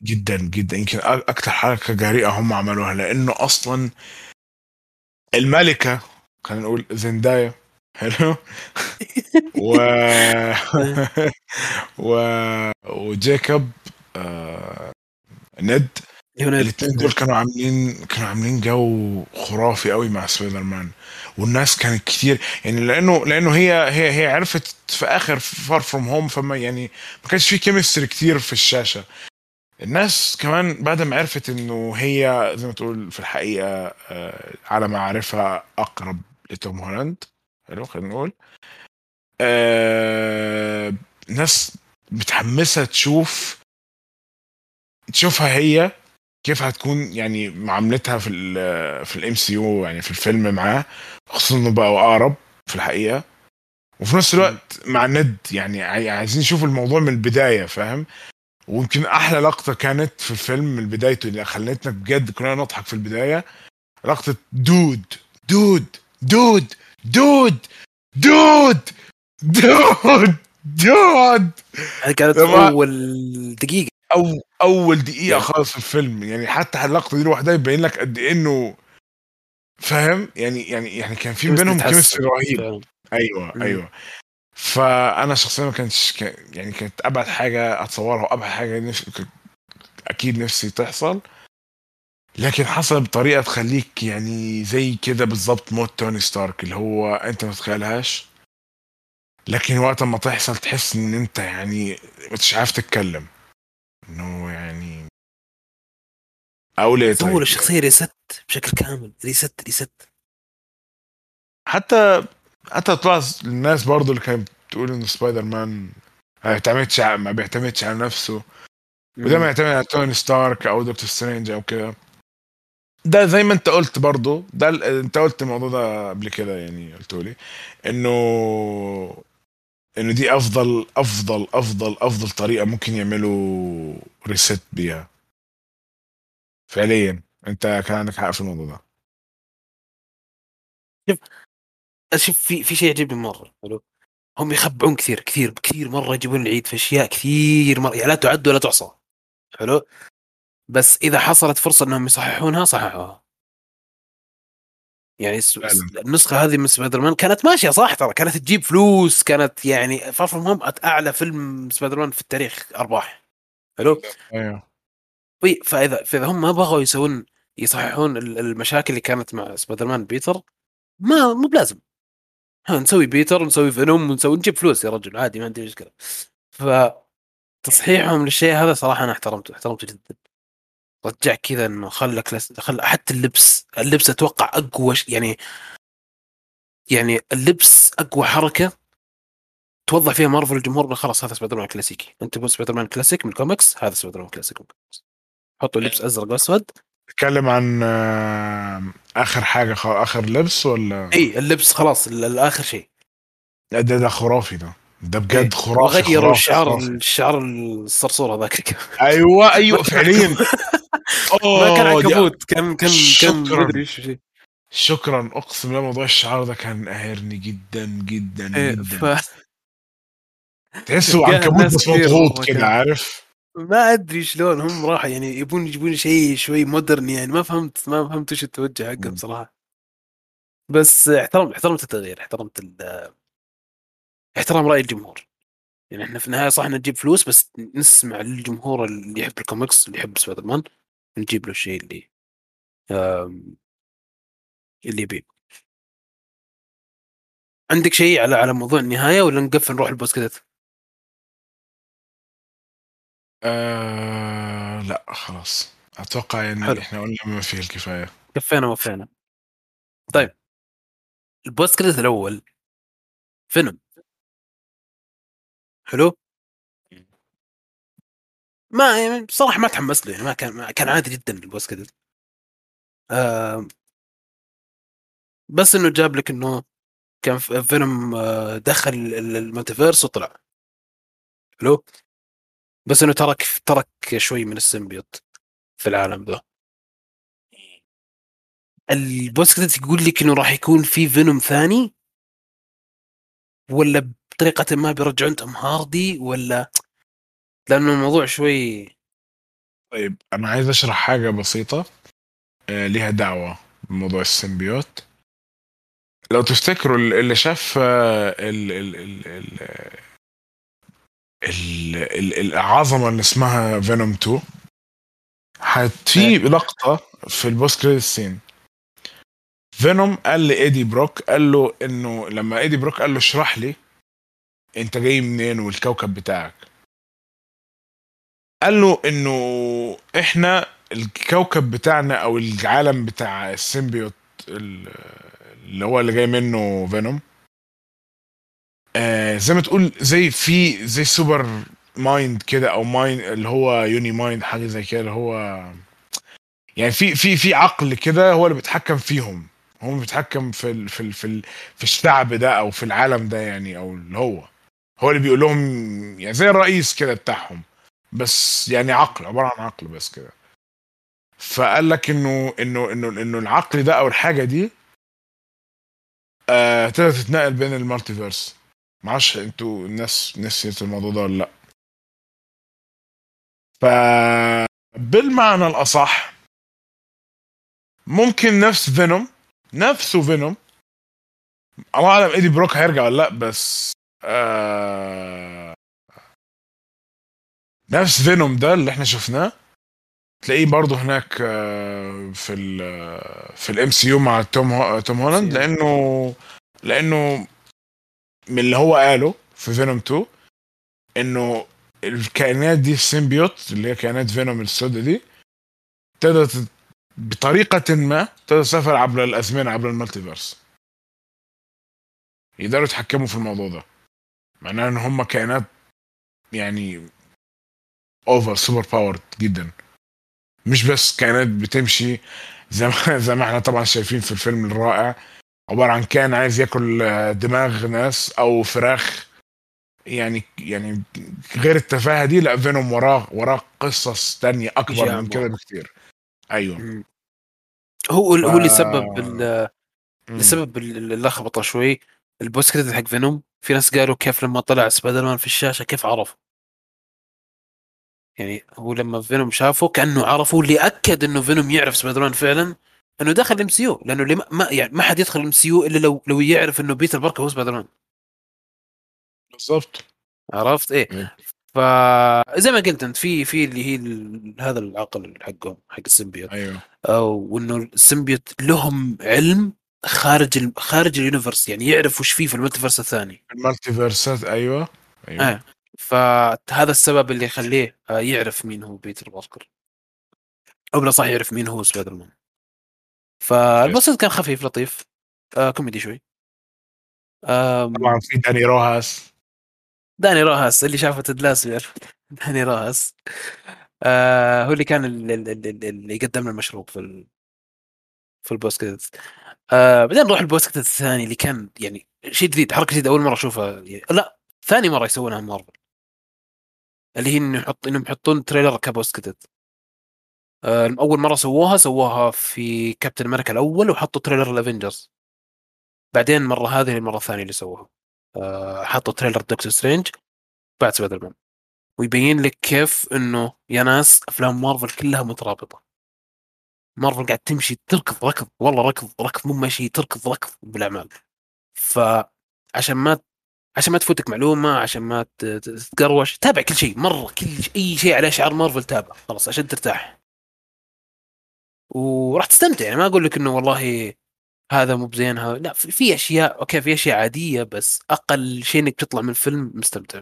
جدا جدا. يمكن أكثر حركة جريئة هم عملوها لأنه أصلا الملكة خلينا نقول زندايا حلو؟ و [LAUGHS] و وجيكوب آه... ند الاثنين دول كانوا عاملين كانوا عاملين جو خرافي قوي مع سبايدر مان والناس كانت كتير يعني لأنه لأنه هي هي هي عرفت في آخر Far From Home فما يعني ما كانش في chemistry كتير في الشاشة. الناس كمان بعد ما عرفت إنه هي زي ما تقول في الحقيقة آه، على ما أقرب لتوم هولاند حلو خلينا نقول. آه، ناس متحمسة تشوف تشوفها هي كيف هتكون يعني معاملتها في ال في ال MCU يعني في الفيلم معاه خصوصا إنه بقوا أقرب في الحقيقة. وفي نفس الوقت مع ند يعني عايزين نشوف الموضوع من البداية فاهم؟ ويمكن أحلى لقطة كانت في الفيلم من بدايته اللي خلتنا بجد كلنا نضحك في البداية لقطة dude dude dude dude dude dude dude. كانت أول دقيقة. أو أول دقيقة خالص في الفيلم يعني حتى اللقطه دي لوحدها يبين لك قد إيه إنه فاهم؟ يعني يعني يعني كان في بينهم chemistry رهيب. أيوه. أيوه. فأنا شخصيا ما كانش يعني كانت أبعد حاجة أتصورها وأبعد حاجة نفسي أكيد نفسي تحصل. لكن حصل بطريقة تخليك يعني زي كده بالظبط موت توني ستارك اللي هو أنت ما تتخيلهاش. لكن وقت ما تحصل تحس إن أنت يعني مش عارف تتكلم. إنه يعني أقول إيه طيب الشخصية reset بشكل كامل. reset reset. حتى حتى طلع الناس برضو اللي كانت بتقول ان سبايدر مان ما بيعتمدش ما بيعتمدش على نفسه. وده ما يعتمد على توني ستارك أو دكتور سترينج أو كده. ده زي ما أنت قلت برضو ده أنت قلت الموضوع ده قبل كده يعني قلت لي إنه إنه دي أفضل أفضل أفضل أفضل طريقة ممكن يعملوا ريست بيها. فعليا أنت كان عندك حق في الموضوع ده. شوف شوف في في شيء يعجبني مرة حلو؟ هم يخبعون كثير كثير كثير مرة يجيبون العيد في أشياء كثير مرة يعني لا تعد ولا تحصى حلو؟ بس إذا حصلت فرصة إنهم يصححونها صححوها. يعني النسخة هذه من سبايدر مان كانت ماشية صح ترى كانت تجيب فلوس كانت يعني Far From Home أعلى فيلم سبايدر مان في التاريخ أرباح. حلو؟ أيوه. فاذا فإذا هم ما بغوا يسوون يصححون المشاكل اللي كانت مع سبايدر مان بيتر ما مو بلازم. ها نسوي بيتر ونسوي Venom ونسوي نجيب فلوس يا رجل عادي ما عندي مشكلة. ف تصحيحهم للشيء هذا صراحة أنا احترمته احترمته جدا. رجع كذا إنه خلك لس... خل حتى اللبس اللبس أتوقع أقوى ش... يعني يعني اللبس أقوى حركة توضح فيها مارفل الجمهور خلاص هذا سبايدر مان كلاسيكي. أنت تبغى سبايدر مان كلاسيك من الكوميكس هذا سبايدر مان كلاسيك من الكوميكس حطوا لبس أزرق وأسود. تتكلم عن آه، آخر حاجة خ... آخر لبس ولا؟ اي اللبس خلاص ال- الآخر شيء. لا، ده ده خرافي ده. ده بجد إيه. خرافي خرافي، الشعار. الشعار الصرصور هذاك. أيوه أيوه [LAUGHS] فعليا. ما كان عنكبوت. كان كان كان شكراً. مدري إيش شيء. شكرا. أقسم بالله موضوع الشعار ده كان قاهرني جدا جدا إيه، جدا. ف تحسه [LAUGHS] عنكبوت بس مضغوط كده. عارف؟ ما أدري شلون هم راح يعني يبون يجيبون شيء شوي مودرن يعني. ما فهمت ما فهمت إيش التوجه حقه مم. بصراحه بس احترم احترمت التغيير احترمت احترام رأي الجمهور. يعني إحنا في النهاية صح نجيب فلوس بس نسمع للجمهور اللي يحب الكوميكس اللي يحب سبايدر مان. نجيب له الشيء اللي اللي يبيه. عندك شيء على على موضوع النهاية ولا نقفل نروح ال post كذا آه لا خلاص. أتوقع يعني حلو. إحنا قلنا بما فيه الكفاية. كفينا وفينا طيب. ال post credit الأول. فيلم حلو؟ ما يعني بصراحة ما تحمست له يعني ما كان كان عادي جدا ال post credit آه بس إنه جاب لك إنه كان في- فيلم آه، دخل ال- ال multiverse وطلع. حلو؟ بس إنه ترك ترك شوي من ال symbiote في العالم ذا ال post credit يقول لك إنه راح يكون في فينوم ثاني؟ ولا بطريقة ما بيرجعون توم هاردي؟ ولا لأنه الموضوع شوي طيب أنا عايز أشرح حاجة بسيطة آه ليها دعوة بموضوع ال symbiote. لو تفتكروا اللي شاف آه، ال ال ال ال ال ال العظمة اللي اسمها فينوم 2 حت في لقطة في ال post credit scene. فينوم قال لإيدي بروك قال له إنه لما إيدي بروك قال له اشرح لي أنت جاي منين والكوكب بتاعك؟ قال له إنه إحنا الكوكب بتاعنا أو العالم بتاع ال symbiote ال- اللي هو اللي جاي منه فينوم آه زي ما تقول زي في زي super mind كده أو mind اللي هو uni-mind حاجة زي كده اللي هو يعني في في في عقل كده هو اللي بيتحكم فيهم هو بيتحكم في ال في ال في, ال في الشعب ده أو في العالم ده يعني أو اللي هو هو اللي بيقول لهم يعني زي الرئيس كده بتاعهم. بس يعني عقل عبارة عن عقل بس كده. فقال لك إنه إنه إنه إنه العقل ده أو الحاجة دي آه تقدر تتنقل بين ال multiverse. معرفش أنتوا الناس نسيت الموضوع ده ولا لأ. ف بالمعنى الأصح ممكن نفس فينوم نفسه فينوم الله أعلم إيدي بروك هيرجع ولا لأ بس آه نفس فينوم ده اللي إحنا شفناه. تلاقيه برضه هناك آه، في ال في ال MCU مع توم هو- توم هولاند. لأنه لأنه من اللي هو قاله في فينوم 2 إنه الكائنات دي ال symbiote اللي هي كائنات فينوم السوداء دي تقدر بطريقة ما تقدر تسافر عبر الأزمنة عبر ال multiverse. يقدروا يتحكموا في الموضوع ده. معناه إن هم كائنات يعني over super powered جدا. مش بس كائنات بتمشي زي ما [LAUGHS] زي ما إحنا طبعا شايفين في الفيلم الرائع. عبارة عن كائن عايز ياكل آه، دماغ ناس أو فراخ. يعني يعني غير التفاهة دي لا فينوم وراه وراه قصص تانية أكبر من كده بكتير. أيوه. هو هو اللي ف- سبب. اللي سبب ال- اللخبطة شوي. ال post credit حق فينوم. في ناس قالوا كيف لما طلع سبايدر مان في الشاشة كيف عرف يعني هو لما فينوم شافه كأنه عرفه اللي أكد إنه فينوم يعرف سبايدر مان فعلا إنه دخل ال MCU لأنه اللي ما- يعني ما حد يدخل ال MCU إلا لو لو يعرف إنه بيتر باركر هو سبايدر مان بالظبط عرفت؟ إيه. إيه. فزي ما قلت أنت في في اللي هي هذا العقل حقهم حق ال symbiote. أيوه. أو إنه ال symbiote لهم علم خارج ال... خارج ال universe يعني يعرف وش فيه في ال multiverse الثاني. ال multiverse ات أيوه. أيوه. آه. فهذا السبب اللي يخليه آه، يعرف مين هو بيتر باركر. أو بلا صح يعرف مين هو سبايدر مان. فال post credit كان خفيف لطيف. آه كوميدي شوي. آم، طبعا في داني روهاس. داني روهاس اللي شافه تد لاسو يعرف داني روهاس. آه هو اللي كان ال- ال- ال- اللي يقدم لنا المشروب في ال... في ال post credit آه بعدين نروح ال post credit الثاني اللي كان يعني شيء جديد حركة جديدة أول مرة أشوفها. لا ثاني مرة يسوونها مارفل. اللي هي انه يحط إنهم يحطون trailer ك post credit آه أول مرة سووها سووها في كابتن أمريكا الأول وحطوا trailer الافنجرز بعدين مرة هذه المره الثانية اللي سووها. آه حطوا trailer دكتور سترينج بعد سبايدر مان. ويبين لك كيف إنه يا ناس أفلام مارفل كلها مترابطة. مارفل قاعد تمشي تركض ركض والله ركض ركض مو ماشي تركض ركض بالأعمال. فعشان ما عشان ما تفوتك معلومة عشان ما تتقروش. تابع كل شيء مره كل شيء أي شيء عليه شعار مارفل تابع خلاص عشان ترتاح. وراح تستمتع. يعني ما أقول لك إنه والله هذا مو بزين هذا لا في أشياء أوكي في أشياء عادية بس أقل شيء إنك تطلع من الفيلم مستمتع.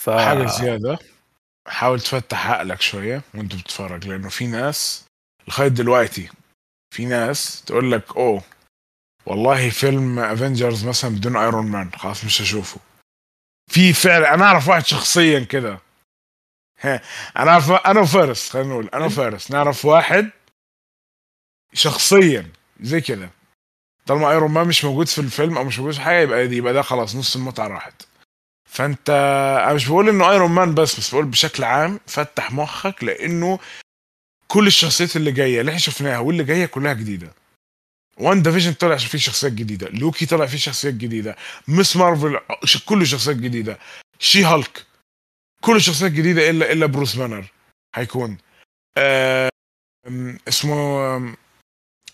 ف حاجة زيادة. حاول تفتح عقلك شوية وأنت بتتفرج لأنه في ناس لغايه دلوقتي في ناس تقول لك أوه والله فيلم Avengers مثلا بدون Iron Man خلاص مش هشوفه. في فعلا أنا أعرف واحد شخصيا كده. أنا أعرف أنا وفارس خلينا نقول أنا وفارس. نعرف واحد شخصيا زي كده. طالما Iron Man مش موجود في الفيلم أو مش موجود في حاجة يبقى يبقى ده خلاص نص المتعة راحت. فأنت أنا مش بقول إنه Iron Man بس بس بقول بشكل عام فتح مخك لأنه كل الشخصيات اللي جاية اللي إحنا شفناها واللي جاية كلها جديدة. WandaVision طلع فيه شخصيات جديدة. لوكي طلع فيه شخصيات جديدة. Ms. Marvel كله شخصيات جديدة. She-Hulk كله شخصيات جديدة إلا إلا Bruce Banner هيكون. آه اسمه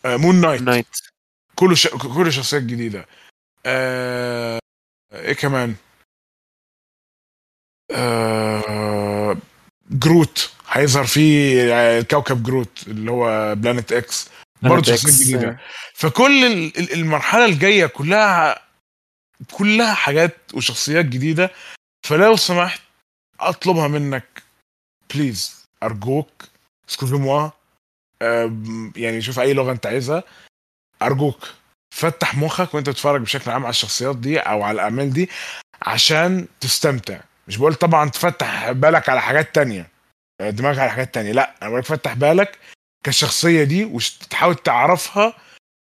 آه Moon Knight Knight كله ش... كله شخصيات جديدة. آه... إيه كمان؟ آه... Groot هيظهر فيه آه، كوكب Groot اللي هو Planet X برضه شخصيات جديدة. فكل ال- ال- المرحلة الجاية كلها كلها حاجات وشخصيات جديدة. فلو سمحت أطلبها منك. please أرجوك. excusez-moi يعني شوف أي لغة أنت عايزها. أرجوك فتح مخك وأنت بتتفرج بشكل عام على الشخصيات دي أو على الأعمال دي عشان تستمتع. مش بقول طبعا تفتح بالك على حاجات تانية. دماغك على حاجات تانية. لأ أنا بقولك فتح بالك كالشخصيه دي وتحاول تعرفها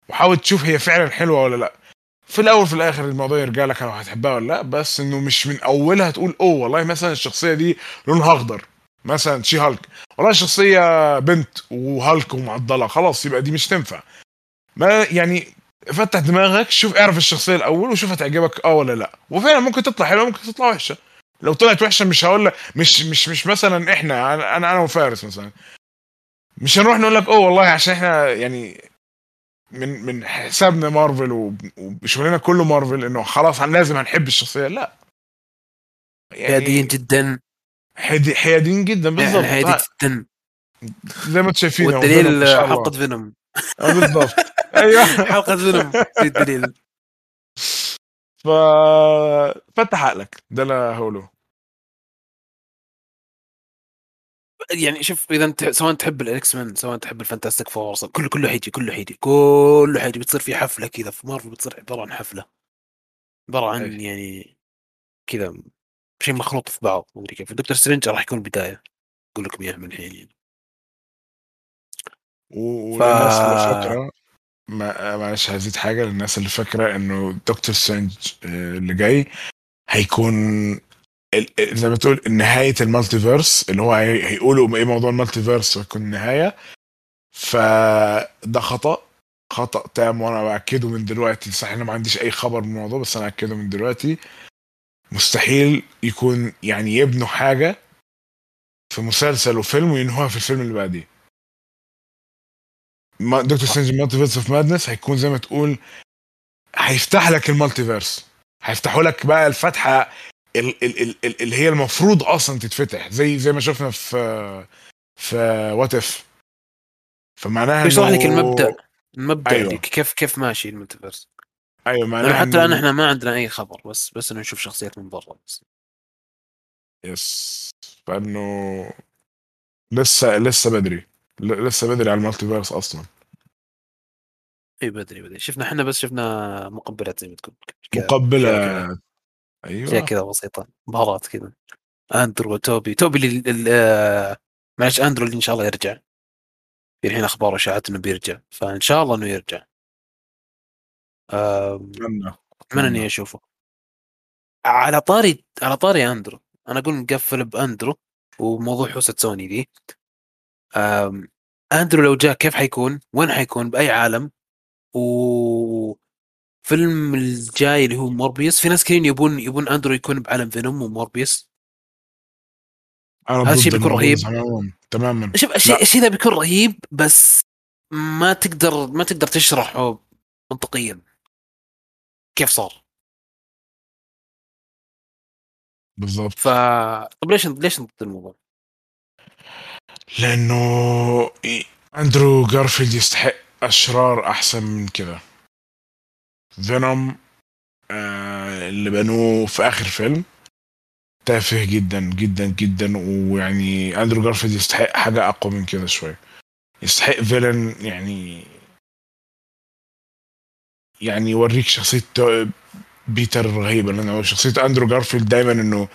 وحاول تشوف هي فعلا حلوة ولا لأ. في الأول في الآخر الموضوع يرجع لك لو هتحبها ولا لأ بس إنه مش من أولها تقول أوه والله مثلا الشخصية دي لونها أخضر. مثلا شي هالك. والله الشخصية بنت وهالك ومعضلة خلاص يبقى دي مش تنفع. ما يعني فتح دماغك شوف اعرف الشخصية الأول وشوف هتعجبك آه ولا لأ. وفعلا ممكن تطلع حلوة ممكن تطلع وحشة. لو طلعت وحشة مش هقول لك مش مش مش مثلا إحنا أنا أنا وفارس مثلا. مش هنروح نقول لك أوه والله عشان إحنا يعني من من حسابنا مارفل وشغلنا كله مارفل إنه خلاص لازم هنحب الشخصية. لا. هاديين جدا. حيادي- حياديين جدا بالضبط. يعني هادي آه، جدا. زي ما أنتم شايفين والدليل. حلقة Venom. آه، بالضبط. أيوه. [LAUGHS] حلقة Venom في الدليل. ف فتح عقلك. ده اللي هقوله يعني شوف إذا أنت سواء تحب ال X-Men سواء تحب ال Fantastic Four كله كله حيجي كله حيجي كله حيجي. بتصير في حفلة كذا في مارفل بتصير عبارة عن حفلة. عبارة عن. يعني كذا شيء مخلوط في بعض مدري كيف. دكتور Strange راح يكون البداية. أقول لكم إياها من الحين يعني. و- ف- اللي فاكرة ما- معلش هزيد حاجة. للناس اللي فاكرة إنه دكتور Strange آه، اللي جاي هيكون زي ما تقول نهاية ال multiverse اللي هو هي- هيقولوا إيه موضوع ال multiverse هيكون النهايه فده خطأ خطأ تام وأنا بأكده من دلوقتي. صح أنا ما عنديش أي خبر بالموضوع بس أنا أكده من دلوقتي. مستحيل يكون يعني يبنوا حاجة في مسلسل وفيلم وينهوها في الفيلم اللي بعديه. دكتور Strange Multiverse of Madness هيكون زي ما تقول هيفتح لك ال multiverse. هيفتحوا لك بقى الفتحة ال- ال- ال- ال- اللي هي المفروض أصلا تتفتح زي زي ما شفنا في في What If فمعناها يشرح لك المبدا المبدا أيوة. اللي كيف كيف ماشي ال multiverse أيوه معناها حتى الآن إحنا ما عندنا أي خبر بس بس إنه نشوف شخصيات من برا بس. yes. فإنه لسه لسه بدري. لسه بدري على ال multiverse أصلا. اي بدري بدري. شفنا إحنا بس شفنا مقبلات زي ما تقول كذا، مقبله أشياء كذا اشياء أيوه كذا بسيطة بهارات كذا. أندرو وتوبي توبي اللي آه، معلش أندرو اللي إن شاء الله يرجع. في الحين أخبار واشاعات إنه بيرجع فإن شاء الله إنه يرجع. أتمنى اتمنى إني أشوفه؟ على طاري على طاري أندرو. أنا أقول نقفل بأندرو وموضوع حوسة سوني آم، أندرو لو جاء كيف حيكون؟ وين حيكون؟ بأي عالم؟ و فيلم الجاي اللي هو Morbius. في ناس كثيرين يبون يبون أندرو يكون بعالم Venom و Morbius. هذا الشيء بيكون رهيب. تماما. شوف الشيء الشيء ذا بيكون رهيب بس ما تقدر ما تقدر تشرحه منطقيا. كيف صار. بالضبط. ف طب ليش ليش ضد الموضوع؟ لأنه أندرو جارفيلد يستحق أشرار أحسن من كذا. Venom آه اللي بنوه في آخر فيلم. تافه جدا جدا جدا ويعني أندرو جارفيلد يستحق حاجة أقوى من كده شوية. يستحق villain يعني يعني يوريك شخصية بيتر رهيبة لأنه شخصية أندرو جارفيلد دايما إنه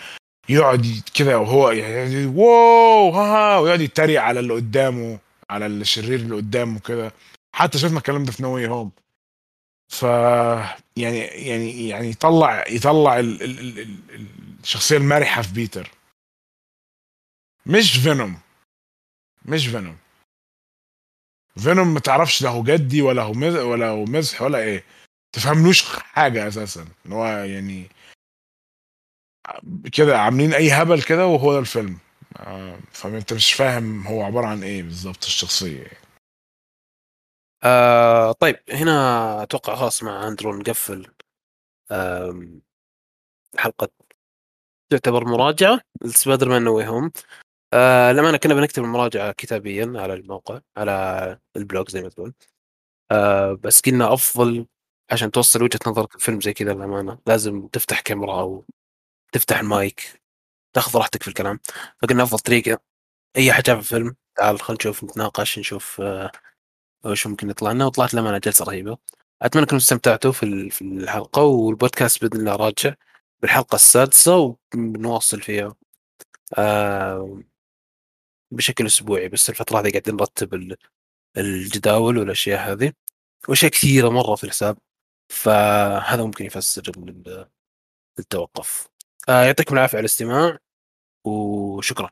يقعد كده وهو يعني wow ها ها ويقعد يتريق على اللي قدامه على الشرير اللي قدامه كده. حتى شفنا الكلام ده في No Way Home ف يعني يعني يعني يطلع يطلع ال ال ال ال الشخصية المرحة في بيتر. مش Venom. مش Venom. Venom ما تعرفش ده هو جدي ولا هو مز ولا هو مزح ولا إيه. تفهملوش حاجة أساسا. إن هو يعني كده عاملين أي هبل كده وهو ده الفيلم. آه، فانت مش فاهم هو عبارة عن إيه بالظبط الشخصية يعني. آه طيب هنا أتوقع خلاص مع أندرو نقفل آم، حلقة تعتبر مراجعة. ل Spider-Man No Home. آه للأمانة كنا بنكتب المراجعة كتابيا على الموقع على ال blog زي ما تقول. آه بس قلنا أفضل عشان توصل وجهة نظرك الفيلم زي كذا للأمانة. لازم تفتح كاميرا أو تفتح المايك تاخذ راحتك في الكلام. فقلنا أفضل طريقة أي حاجة في الفيلم تعال خلينا نشوف نتناقش نشوف آه وش ممكن يطلع لنا وطلعت لنا جلسه رهيبة. أتمنى أنكم استمتعتوا في في الحلقة والبودكاست بإذن الله راجع بالحلقة السادسة وبنواصل فيها آه بشكل أسبوعي. بس الفترة هذه قاعدين نرتب ال- الجداول والأشياء هذه وأشياء كثيرة مرة في الحساب. فهذا ممكن يفسر ال- التوقف. آه يعطيكم العافية على الاستماع وشكرا.